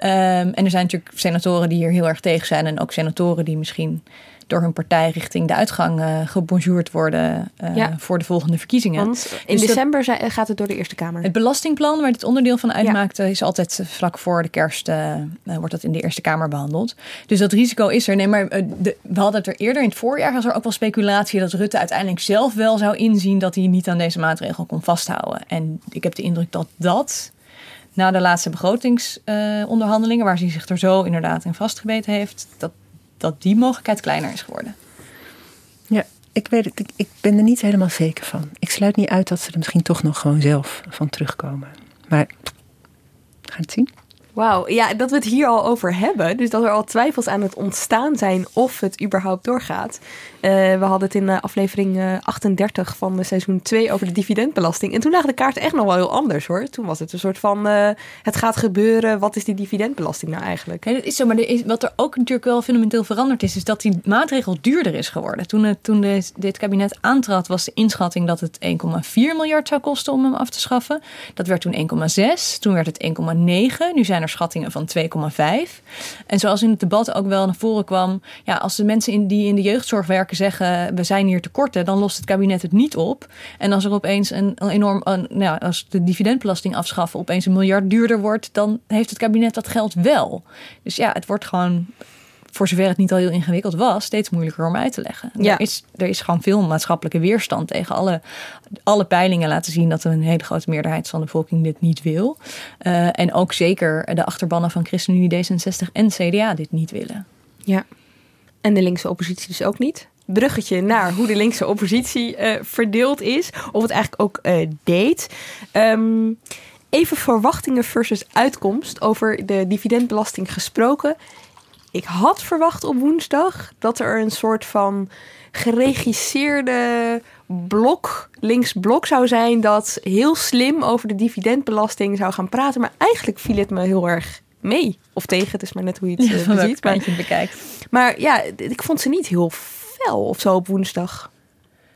Um, en er zijn natuurlijk senatoren die hier heel erg tegen zijn. En ook senatoren die misschien door hun partij richting de uitgang uh, gebonjourd worden uh, ja. voor de volgende verkiezingen. Want in dus december dat, gaat het door de Eerste Kamer. Het belastingplan waar dit onderdeel van uitmaakt, ja. is altijd vlak voor de kerst uh, wordt dat in de Eerste Kamer behandeld. Dus dat risico is er. Nee, maar de, we hadden het er eerder in het voorjaar was er ook wel speculatie dat Rutte uiteindelijk zelf wel zou inzien dat hij niet aan deze maatregel kon vasthouden. En ik heb de indruk dat dat na de laatste begrotingsonderhandelingen, waar hij zich er zo inderdaad in vastgebeten heeft, dat dat die mogelijkheid kleiner is geworden. Ja, ik weet het. Ik, ik ben er niet helemaal zeker van. Ik sluit niet uit dat ze er misschien toch nog gewoon zelf van terugkomen. Maar we gaan het zien. Wauw, ja, dat we het hier al over hebben. Dus dat er al twijfels aan het ontstaan zijn of het überhaupt doorgaat. Uh, we hadden het in uh, aflevering uh, 38 van de seizoen 2 over de dividendbelasting. En toen lagen de kaarten echt nog wel heel anders hoor. Toen was het een soort van: het gaat gebeuren, wat is die dividendbelasting nou eigenlijk? Dat is zo, maar is, wat er ook natuurlijk wel fundamenteel veranderd is, is dat die maatregel duurder is geworden. Toen, toen dit kabinet aantrad, was de inschatting dat het 1,4 miljard zou kosten om hem af te schaffen. Dat werd toen 1,6, toen werd het 1,9. Nu zijn er schattingen van 2,5. En zoals in het debat ook wel naar voren kwam, ja, als de mensen in, die in de jeugdzorg werken zeggen we zijn hier tekorten, dan lost het kabinet het niet op. En als er opeens een, een enorm, een, nou, als de dividendbelasting afschaffen opeens een miljard duurder wordt, dan heeft het kabinet dat geld wel. Dus ja, het wordt gewoon voor zover het niet al heel ingewikkeld was, steeds moeilijker om uit te leggen. Ja. Er, is, er is gewoon veel maatschappelijke weerstand tegen alle, alle peilingen laten zien dat een hele grote meerderheid van de bevolking dit niet wil. Uh, en ook zeker de achterbannen van ChristenUnie, D66 en CDA dit niet willen. Ja, en de linkse oppositie dus ook niet bruggetje naar hoe de linkse oppositie uh, verdeeld is. Of het eigenlijk ook uh, deed. Um, even verwachtingen versus uitkomst over de dividendbelasting gesproken. Ik had verwacht op woensdag dat er een soort van geregisseerde blok, links blok zou zijn dat heel slim over de dividendbelasting zou gaan praten. Maar eigenlijk viel het me heel erg mee. Of tegen, het is maar net hoe je het ja, uh, ziet. Maar, je bekijkt. maar ja, ik vond ze niet heel fel of zo op woensdag.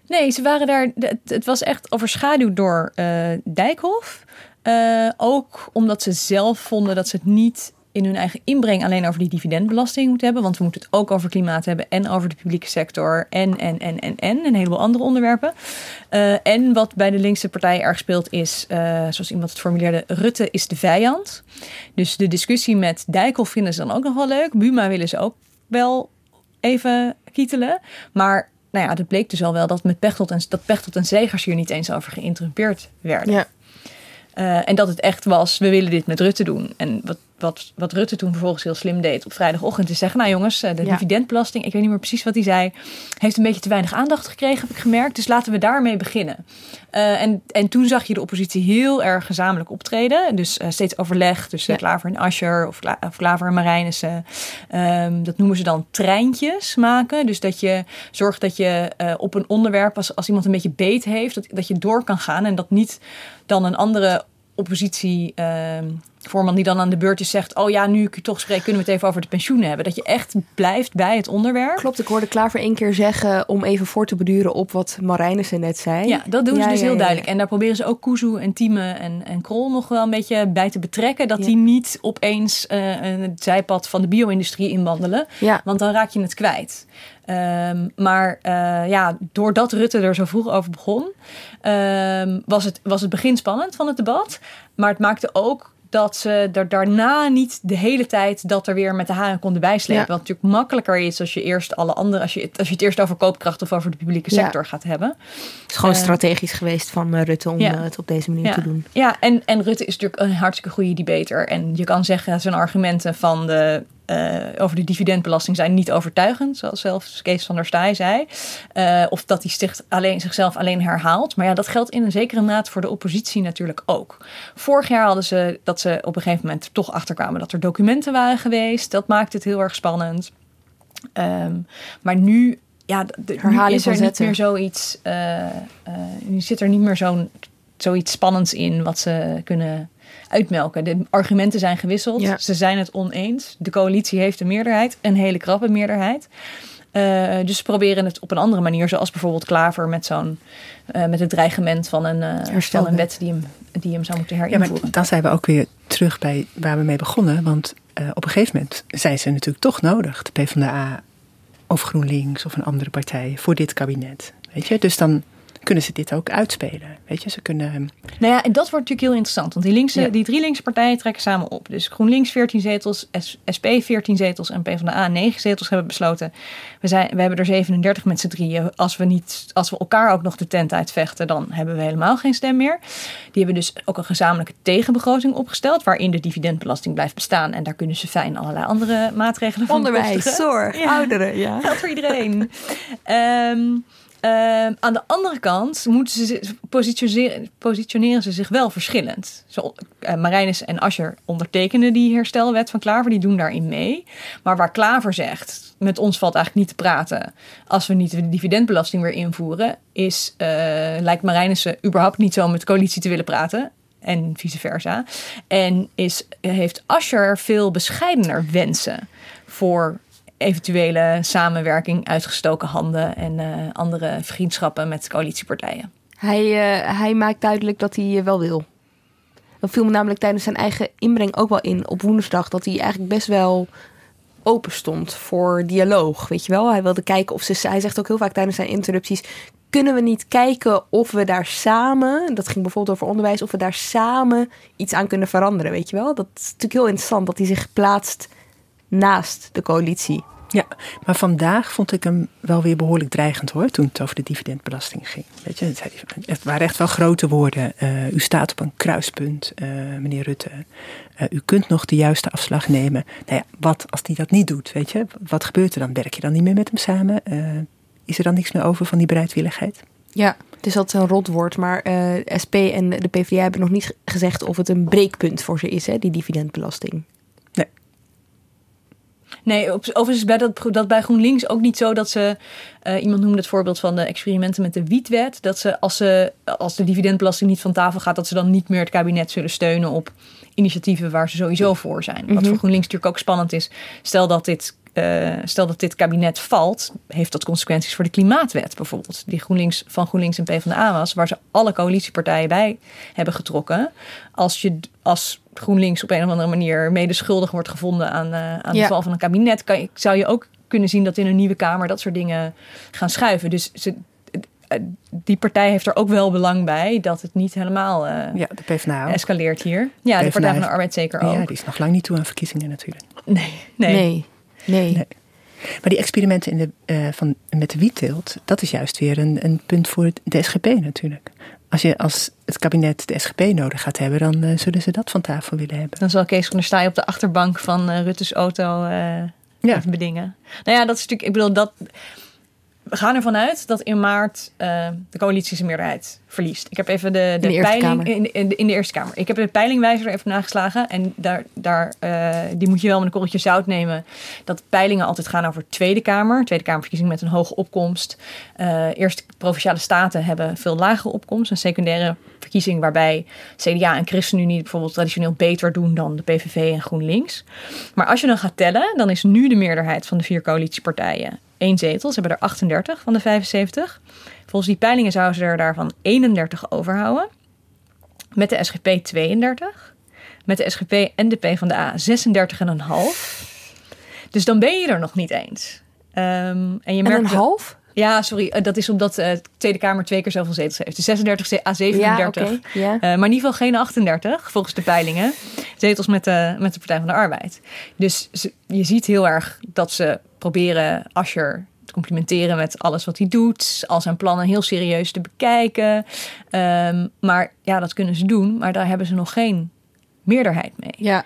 Nee, ze waren daar. Het was echt overschaduwd door uh, Dijkhoff. Uh, ook omdat ze zelf vonden dat ze het niet in hun eigen inbreng alleen over die dividendbelasting moeten hebben. Want we moeten het ook over klimaat hebben en over de publieke sector en, en, en, en, en. Een heleboel andere onderwerpen. Uh, en wat bij de linkse partij erg speelt is, uh, zoals iemand het formuleerde, Rutte is de vijand. Dus de discussie met Dijkhoff vinden ze dan ook nog wel leuk. Buma willen ze ook wel even kietelen. Maar nou ja, het bleek dus al wel dat met Pechtold en, dat Pechtold en Zegers hier niet eens over geïnterrumpeerd werden. Ja. Uh, en dat het echt was, we willen dit met Rutte doen. En wat, wat, wat Rutte toen vervolgens heel slim deed op vrijdagochtend is zeggen, nou jongens, de ja. dividendbelasting, ik weet niet meer precies wat hij zei, heeft een beetje te weinig aandacht gekregen, heb ik gemerkt. Dus laten we daarmee beginnen. Uh, en, en toen zag je de oppositie heel erg gezamenlijk optreden. Dus uh, steeds overleg tussen ja. Klaver en Ascher of, Kla of Klaver en Marijnissen. Um, dat noemen ze dan treintjes maken. Dus dat je zorgt dat je uh, op een onderwerp, als, als iemand een beetje beet heeft, dat, dat je door kan gaan en dat niet dan een andere oppositie uh, voorman die dan aan de beurt is zegt... oh ja, nu ik u toch spreek, kunnen we het even over de pensioenen hebben. Dat je echt blijft bij het onderwerp. Klopt, ik hoorde Klaver één keer zeggen... om even voor te beduren op wat Marijnissen net zei. Ja, dat doen ze dus heel duidelijk. En daar proberen ze ook Kuzu en Tieme en, en Krol nog wel een beetje bij te betrekken. Dat die niet opeens uh, het zijpad van de bio-industrie inwandelen. Want dan raak je het kwijt. Um, maar uh, ja, doordat Rutte er zo vroeg over begon, um, was, het, was het begin spannend van het debat. Maar het maakte ook dat ze er daarna niet de hele tijd dat er weer met de haren konden bijslepen. Wat natuurlijk makkelijker is als je eerst alle andere, als je, als je het eerst over koopkracht of over de publieke sector gaat hebben. Het is gewoon uh, strategisch geweest van uh, Rutte om ja. het op deze manier te doen. Ja, en, en Rutte is natuurlijk een hartstikke goede debater. En je kan zeggen, zijn argumenten van de uh, over de dividendbelasting zijn niet overtuigend, zoals zelfs Kees van der Staaij zei. Uh, of dat hij sticht alleen, zichzelf alleen herhaalt. Maar ja, dat geldt in een zekere mate voor de oppositie natuurlijk ook. Vorig jaar hadden ze dat ze op een gegeven moment toch achterkwamen dat er documenten waren geweest. Dat maakte het heel erg spannend. Um, maar nu, ja, de, nu is er niet meer zoiets. Uh, nu zit er niet meer zo'n zoiets spannends in wat ze kunnen uitmelken. De argumenten zijn gewisseld. Ze zijn het oneens. De coalitie heeft een meerderheid, een hele krappe meerderheid. Uh, dus ze proberen het op een andere manier, zoals bijvoorbeeld Klaver met zo'n uh, met het dreigement van een, uh, van een wet die hem, die hem zou moeten herinvoeren. Ja, maar dan zijn we ook weer terug bij waar we mee begonnen. Want op een gegeven moment zijn ze natuurlijk toch nodig, de PvdA of GroenLinks of een andere partij, voor dit kabinet. Weet je, dus dan kunnen ze dit ook uitspelen. Weet je, ze kunnen. Ehm, nou ja, en dat wordt natuurlijk heel interessant. Want die, linkse, die drie linkse partijen trekken samen op. Dus GroenLinks 14 zetels, SP 14 zetels en PvdA 9 zetels hebben besloten. We, zijn, we hebben er 37 met z'n drieën. Als we, niet, als we elkaar ook nog de tent uitvechten, dan hebben we helemaal geen stem meer. Die hebben dus ook een gezamenlijke tegenbegroting opgesteld. Waarin de dividendbelasting blijft bestaan. En daar kunnen ze fijn allerlei andere maatregelen van Onderwijs, zorg, ouderen. Ja. Geldt voor iedereen. um, Uh, aan de andere kant moeten ze positioneren, positioneren ze zich wel verschillend. Zo, uh, Marijnis en Ascher ondertekenen die herstelwet van Klaver, die doen daarin mee. Maar waar Klaver zegt, met ons valt eigenlijk niet te praten als we niet de dividendbelasting weer invoeren, is, uh, lijkt Marijnissen überhaupt niet zo met coalitie te willen praten en vice versa. En is, heeft Ascher veel bescheidener wensen voor eventuele samenwerking, uitgestoken handen en uh, andere vriendschappen met coalitiepartijen. Hij, uh, hij maakt duidelijk dat hij wel wil. Dat viel me namelijk tijdens zijn eigen inbreng ook wel in op woensdag. Dat hij eigenlijk best wel open stond voor dialoog. Weet je wel? Hij wilde kijken of ze. Hij zegt ook heel vaak tijdens zijn interrupties. Kunnen we niet kijken of we daar samen, dat ging bijvoorbeeld over onderwijs, of we daar samen iets aan kunnen veranderen? Weet je wel? Dat is natuurlijk heel interessant dat hij zich plaatst naast de coalitie. Ja, maar vandaag vond ik hem wel weer behoorlijk dreigend hoor, toen het over de dividendbelasting ging. Weet je, het waren echt wel grote woorden. Uh, u staat op een kruispunt, uh, meneer Rutte. Uh, u kunt nog de juiste afslag nemen. Nou ja, wat als hij dat niet doet, weet je? Wat gebeurt er dan? Werk je dan niet meer met hem samen? is er dan niks meer over van die bereidwilligheid? Ja, het is altijd een rotwoord, maar SP en de PvdA hebben nog niet gezegd of het een breekpunt voor ze is, hè, die dividendbelasting. Nee, overigens is bij dat, dat bij GroenLinks ook niet zo dat ze... Uh, iemand noemde het voorbeeld van de experimenten met de wietwet. Dat ze als, ze als de dividendbelasting niet van tafel gaat... dat ze dan niet meer het kabinet zullen steunen op initiatieven waar ze sowieso voor zijn. Wat mhm. voor GroenLinks natuurlijk ook spannend is. Stel dat dit uh, stel dat dit kabinet valt, heeft dat consequenties voor de klimaatwet bijvoorbeeld. Die GroenLinks van GroenLinks en PvdA was, waar ze alle coalitiepartijen bij hebben getrokken. Als, je, als GroenLinks op een of andere manier medeschuldig wordt gevonden aan, uh, aan de val van een kabinet, kan zou je ook kunnen zien dat in een nieuwe Kamer dat soort dingen gaan schuiven. Dus ze, eh, die partij heeft er ook wel belang bij dat het niet helemaal uh, ja, de PvdA escaleert hier. Ja, de, de Partij van de Arbeid zeker ook. Ja, die is nog lang niet toe aan verkiezingen natuurlijk. Nee, nee. nee. Nee. Maar die experimenten in de, uh, van, met de wietteelt, dat is juist weer een, een punt voor de SGP natuurlijk. Als, je, als het kabinet de SGP nodig gaat hebben, dan uh, zullen ze dat van tafel willen hebben. Dan zal Kees van der Staaij op de achterbank van uh, Rutte's auto ja. bedingen. Nou ja, dat is natuurlijk, ik bedoel, dat we gaan ervan uit dat in maart uh, de coalitie zijn meerderheid verliest. Ik heb even de, de, de, peiling in, in, in, de Eerste Kamer. Ik heb de peilingwijzer even nageslagen. En daar, daar, uh, die moet je wel met een korreltje zout nemen. Dat peilingen altijd gaan over Tweede Kamer. Tweede Kamerverkiezing met een hoge opkomst. Uh, eerst provinciale staten hebben veel lagere opkomst. Een secundaire verkiezing waarbij CDA en ChristenUnie bijvoorbeeld traditioneel beter doen dan de PVV en GroenLinks. Maar als je dan gaat tellen, dan is nu de meerderheid van de vier coalitiepartijen één zetel. Ze hebben er 38 van de 75. Volgens die peilingen zouden ze er daarvan 31 overhouden. Met de SGP 32. Met de SGP en de PvdA 36,5. Dus dan ben je er nog niet eens. Um, en je merkt een half? Ja, sorry. Uh, dat is omdat de uh, Tweede Kamer twee keer zoveel zetels heeft. Dus 36 a 37. Ja, okay, yeah. uh, maar in ieder geval geen 38, volgens de peilingen. Zetels met de, met de Partij van de Arbeid. Dus ze, je ziet heel erg dat ze proberen Ascher te complimenteren met alles wat hij doet. Al zijn plannen heel serieus te bekijken. Um, maar ja, dat kunnen ze doen. Maar daar hebben ze nog geen meerderheid mee. Ja.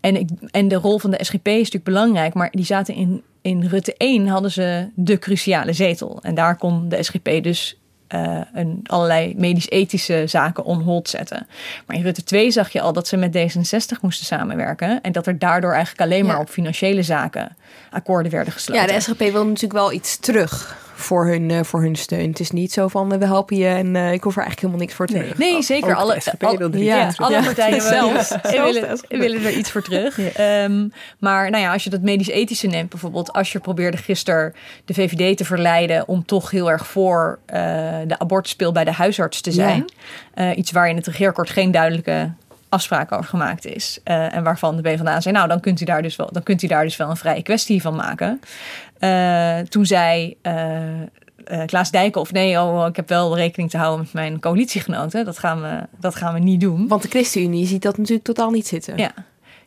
En, ik, en de rol van de SGP is natuurlijk belangrijk. Maar die zaten in, in Rutte 1 hadden ze de cruciale zetel. En daar kon de SGP dus uh, een, allerlei medisch-ethische zaken on hold zetten. Maar in Rutte 2 zag je al dat ze met D66 moesten samenwerken. En dat er daardoor eigenlijk alleen maar op financiële zaken akkoorden werden gesloten. Ja, de SGP wil natuurlijk wel iets terug voor hun, uh, voor hun steun. Het is niet zo van uh, we helpen je en uh, ik hoef er eigenlijk helemaal niks voor terug. Nee, nee zeker. Alle, al, ja, alle partijen wel. willen, willen er iets voor terug. Ja. Um, maar nou ja, als je dat medisch-ethische neemt, bijvoorbeeld, als je probeerde gisteren de VVD te verleiden om toch heel erg voor de abortuspeel bij de huisarts te zijn. Ja. iets waar in het regeerakkoord geen duidelijke afspraak over gemaakt is. Uh, en waarvan de PvdA zei, nou dan kunt u daar dus wel, dan kunt u daar dus wel een vrije kwestie van maken. Uh, toen zei uh, Klaas Dijkhoff, nee, oh, ik heb wel rekening te houden met mijn coalitiegenoten. Dat gaan we, dat gaan we niet doen. Want de ChristenUnie ziet dat natuurlijk totaal niet zitten. Ja.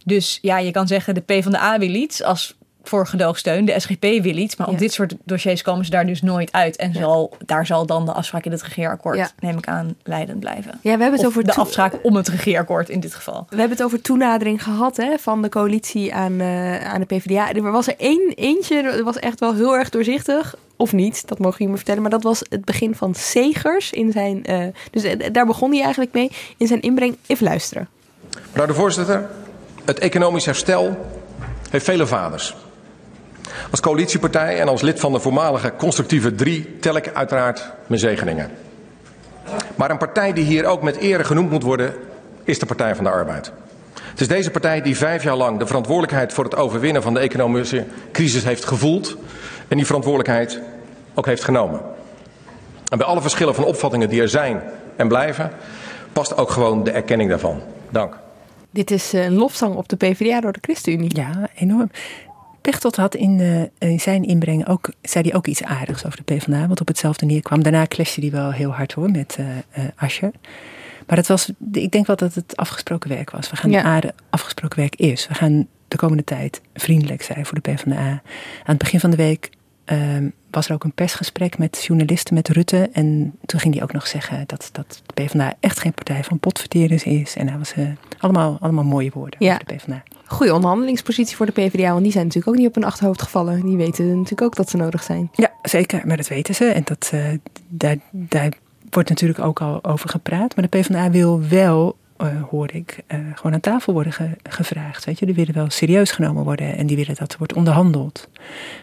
Dus ja, je kan zeggen de PvdA wil iets als voor gedoogsteun. De SGP wil iets, maar op dit soort dossiers komen ze daar dus nooit uit. En zal, daar zal dan de afspraak in het regeerakkoord, neem ik aan, leidend blijven. Ja, we hebben het over de afspraak om het regeerakkoord in dit geval. We hebben het over toenadering gehad hè, van de coalitie aan, uh, aan de PvdA. Er was er één, eentje, dat was echt wel heel erg doorzichtig. Of niet, dat mogen jullie me vertellen. Maar dat was het begin van Segers in zijn. Uh, dus uh, daar begon hij eigenlijk mee in zijn inbreng. Even luisteren. Mevrouw de voorzitter, het economisch herstel heeft vele vaders. Als coalitiepartij en als lid van de voormalige constructieve drie tel ik uiteraard mijn zegeningen. Maar een partij die hier ook met ere genoemd moet worden, is de Partij van de Arbeid. Het is deze partij die vijf jaar lang de verantwoordelijkheid voor het overwinnen van de economische crisis heeft gevoeld en die verantwoordelijkheid ook heeft genomen. En bij alle verschillen van opvattingen die er zijn en blijven, past ook gewoon de erkenning daarvan. Dank. Dit is een lofzang op de PvdA door de ChristenUnie. Ja, enorm. Pechtold had in, uh, in, zijn inbreng ook, zei hij ook iets aardigs over de PvdA, wat op hetzelfde neerkwam. Daarna clashte hij wel heel hard hoor met uh, uh, Ascher. Maar het was, ik denk wel dat het afgesproken werk was. We gaan ja. aarde afgesproken werk is. We gaan de komende tijd vriendelijk zijn voor de PvdA. Aan het begin van de week uh, was er ook een persgesprek met journalisten, met Rutte. En toen ging hij ook nog zeggen dat, dat de PvdA echt geen partij van potverterers is. En dat was uh, allemaal, allemaal mooie woorden ja. over de PvdA. Goede onderhandelingspositie voor de PvdA, want die zijn natuurlijk ook niet op hun achterhoofd gevallen. Die weten natuurlijk ook dat ze nodig zijn. Ja, zeker. Maar dat weten ze. En dat, uh, daar, daar wordt natuurlijk ook al over gepraat. Maar de PvdA wil wel uh, hoor ik, uh, gewoon aan tafel worden ge gevraagd. Weet je, die willen wel serieus genomen worden en die willen dat er wordt onderhandeld.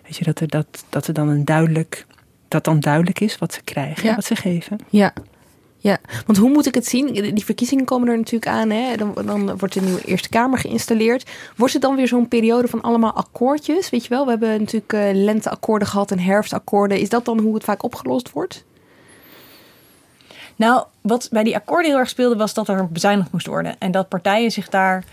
Weet je, dat er, dat, dat er dan een duidelijk, dat dan duidelijk is wat ze krijgen, ja. wat ze geven. Ja. Ja, want hoe moet ik het zien? Die verkiezingen komen er natuurlijk aan. Hè? Dan, dan wordt de nieuwe Eerste Kamer geïnstalleerd. Wordt het dan weer zo'n periode van allemaal akkoordjes? Weet je wel, we hebben natuurlijk uh, lenteakkoorden gehad en herfstakkoorden. Is dat dan hoe het vaak opgelost wordt? Nou, wat bij die akkoorden heel erg speelde, was dat er bezuinigd moest worden. En dat partijen zich daar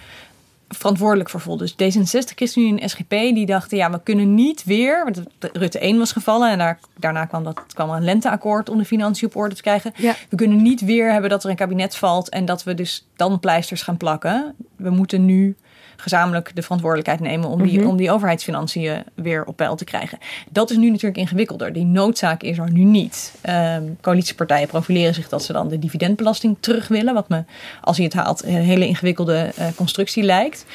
verantwoordelijk voor voelden. Dus D66, ChristenUnie en SGP, die dachten, ja, we kunnen niet weer... Want Rutte 1 was gevallen en daar, daarna kwam, dat, kwam een lenteakkoord om de financiën op orde te krijgen. Ja. We kunnen niet weer hebben dat er een kabinet valt en dat we dus dan pleisters gaan plakken. We moeten nu gezamenlijk de verantwoordelijkheid nemen om die, mm -hmm. om die overheidsfinanciën weer op peil te krijgen. Dat is nu natuurlijk ingewikkelder. Die noodzaak is er nu niet. Um, coalitiepartijen profileren zich dat ze dan de dividendbelasting terug willen, wat me, als je het haalt, een hele ingewikkelde uh, constructie lijkt.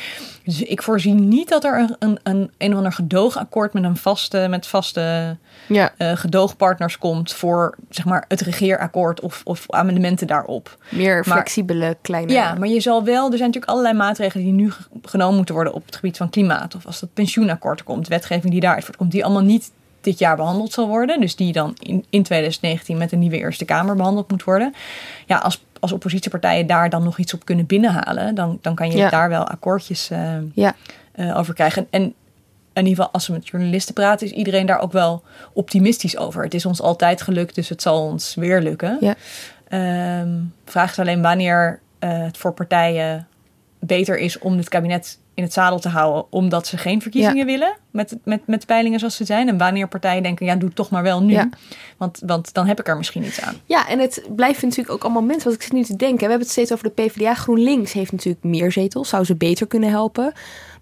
Dus ik voorzie niet dat er een, een, een, een of ander gedoogakkoord met een vaste, met vaste Ja. eh, gedoogpartners komt voor zeg maar, het regeerakkoord of, of amendementen daarop. Meer Maar- flexibele kleine... Ja, maar je zal wel, er zijn natuurlijk allerlei maatregelen die nu ge- genomen moeten worden op het gebied van klimaat. Of als dat pensioenakkoord komt, wetgeving die daaruit voortkomt, die allemaal niet dit jaar behandeld zal worden. Dus die dan in, in 2019 met een nieuwe Eerste Kamer behandeld moet worden. Ja, als, als oppositiepartijen daar dan nog iets op kunnen binnenhalen, dan, dan kan je Ja. daar wel akkoordjes eh, Ja. eh, over krijgen. En in ieder geval, als we met journalisten praten, is iedereen daar ook wel optimistisch over. Het is ons altijd gelukt, dus het zal ons weer lukken. Ja. Ehm, vraag is alleen wanneer eh, het voor partijen beter is om het kabinet in het zadel te houden, omdat ze geen verkiezingen willen met, met, met peilingen zoals ze zijn. En wanneer partijen denken, ja, doe toch maar wel nu. Ja. Want, want dan heb ik er misschien iets aan. Ja, en het blijft natuurlijk ook allemaal mensen. Wat ik zit nu te denken. We hebben het steeds over de PvdA. GroenLinks heeft natuurlijk meer zetels. Zou ze beter kunnen helpen.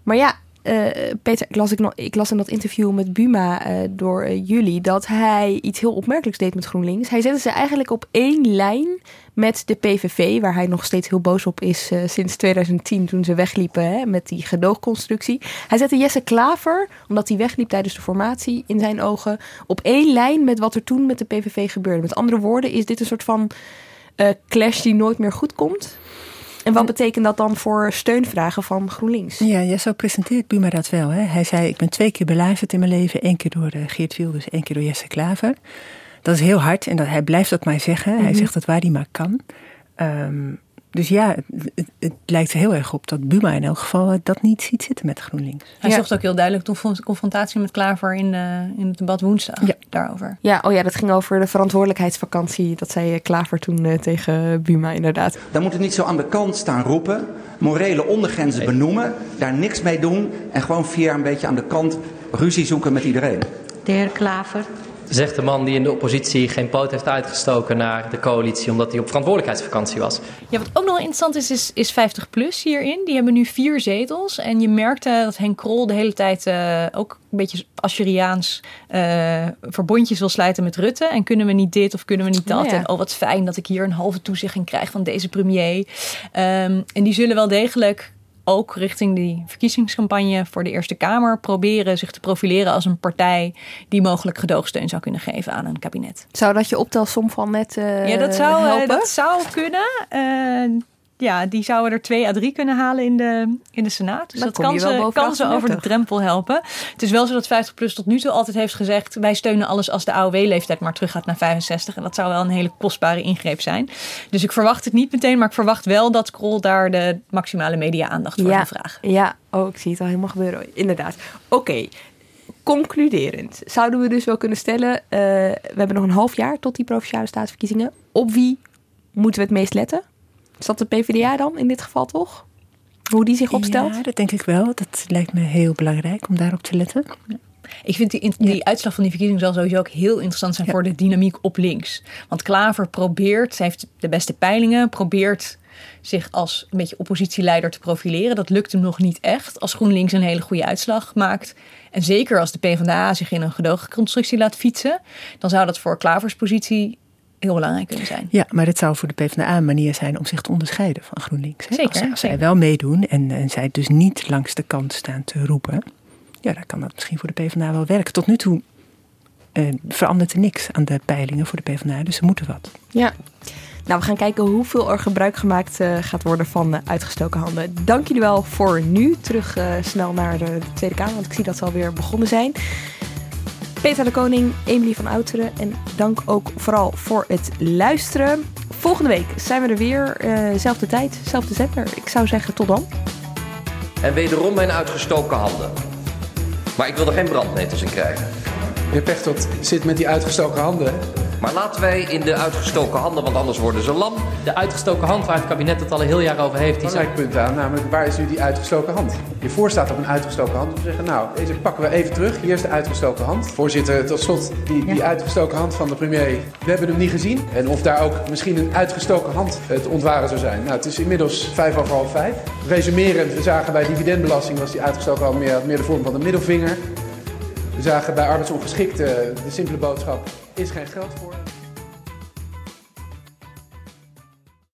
Maar ja, eh, Peter, ik las, ik, nog, ik las in dat interview met Buma eh, door eh, jullie... dat hij iets heel opmerkelijks deed met GroenLinks. Hij zette ze eigenlijk op één lijn met de PVV... waar hij nog steeds heel boos op is sinds 2010... toen ze wegliepen hè, met die gedoogconstructie. Hij zette Jesse Klaver, omdat hij wegliep tijdens de formatie... in zijn ogen op één lijn met wat er toen met de PVV gebeurde. Met andere woorden, is dit een soort van clash die nooit meer goed komt? En wat betekent dat dan voor steunvragen van GroenLinks? Ja, ja, zo presenteert Buma dat wel. Hè. Hij zei, ik ben twee keer beluisterd in mijn leven. één keer door eh, Geert Wilders, één keer door Jesse Klaver. Dat is heel hard en dat, hij blijft dat maar zeggen. Hij Mhm. zegt dat waar hij maar kan. Ehm, dus ja, het, het, het lijkt er heel erg op dat Buma in elk geval eh, dat niet ziet zitten met GroenLinks. Hij Ja. zocht ook heel duidelijk de confrontatie met Klaver in, de, in het debat woensdag Ja. daarover. Ja, oh ja, dat ging over de verantwoordelijkheidsvakantie. Dat zei eh, Klaver toen eh, tegen Buma inderdaad. Dan moet het niet zo aan de kant staan roepen, morele ondergrenzen benoemen, daar niks mee doen en gewoon via een beetje aan de kant ruzie zoeken met iedereen. De heer Klaver. Zegt de man die in de oppositie geen poot heeft uitgestoken naar de coalitie omdat hij op verantwoordelijkheidsvakantie was. Ja, wat ook nog interessant is, is, is 50PLUS hierin. Die hebben nu vier zetels. En je merkte dat Henk Krol de hele tijd eh, ook een beetje Assuriaans eh, verbondjes wil sluiten met Rutte. En kunnen we niet dit of kunnen we niet dat? Ja, ja. En oh, wat fijn dat ik hier een halve toezegging krijg van deze premier. Ehm, en die zullen wel degelijk ook richting die verkiezingscampagne voor de Eerste Kamer proberen zich te profileren als een partij die mogelijk gedoogsteun zou kunnen geven aan een kabinet. Zou dat je optelsom van net eh Ja, dat zou, eh, helpen? dat zou kunnen. Eh, ja, die zouden er twee à drie kunnen halen in de, in de Senaat. Dus Dan dat kan ze, kan ze over de 38. drempel helpen. Het is wel zo dat 50PLUS tot nu toe altijd heeft gezegd... wij steunen alles als de AOW-leeftijd maar terug gaat naar 65. En dat zou wel een hele kostbare ingreep zijn. Dus ik verwacht het niet meteen, maar ik verwacht wel... dat Krol daar de maximale media-aandacht voor ja, vragen. Ja, oh, ik zie het al helemaal gebeuren. Inderdaad. Oké, concluderend. Zouden we dus wel kunnen stellen... eh, we hebben nog een half jaar tot die Provinciale Staatsverkiezingen. Op wie moeten we het meest letten? Is dat de PvdA dan in dit geval toch? Hoe die zich opstelt? Ja, dat denk ik wel. Dat lijkt me heel belangrijk om daarop te letten. Ik vind die, die uitslag van die verkiezing zal sowieso ook heel interessant zijn voor de dynamiek op links. Want Klaver probeert, ze heeft de beste peilingen, probeert zich als een beetje oppositieleider te profileren. Dat lukt hem nog niet echt. Als GroenLinks een hele goede uitslag maakt. En zeker als de PvdA zich in een gedoogconstructie laat fietsen. Dan zou dat voor Klavers positie heel belangrijk kunnen zijn. Ja, maar het zou voor de PvdA een manier zijn om zich te onderscheiden van GroenLinks. Hè? Zeker, Als, als zij wel meedoen en, en zij dus niet langs de kant staan te roepen. Ja, dan kan dat misschien voor de PvdA wel werken. Tot nu toe eh, verandert er niks aan de peilingen voor de PvdA, dus ze moeten wat. Ja. Nou, we gaan kijken hoeveel er gebruik gemaakt eh, gaat worden van eh, uitgestoken handen. Dank jullie wel voor nu. Terug eh, snel naar de Tweede Kamer, want ik zie dat ze alweer begonnen zijn. Peter de Koning, Emily van Outeren en dank ook vooral voor het luisteren. Volgende week zijn we er weer. eh zelfde tijd, zelfde zender. Ik zou zeggen tot dan. En wederom mijn uitgestoken handen. Maar ik wil er geen brandnetels in krijgen. Meneer Pechtold zit met die uitgestoken handen. Maar laten wij in de uitgestoken handen, want anders worden ze lam. De uitgestoken hand waar het kabinet het al een heel jaar over heeft, die punt aan, namelijk waar is nu die uitgestoken hand? Hiervoor staat op een uitgestoken hand. We zeggen, nou, deze pakken we even terug. Hier is de uitgestoken hand. Voorzitter, tot slot, die, die uitgestoken hand van de premier. We hebben hem niet gezien. En of daar ook misschien een uitgestoken hand het ontwaren zou zijn. Nou, het is inmiddels vijf over half vijf. Resumerend, we zagen bij dividendbelasting was die uitgestoken hand meer, meer de vorm van een middelvinger. We zagen bij arbeidsongeschikten de simpele boodschap, is geen geld voor.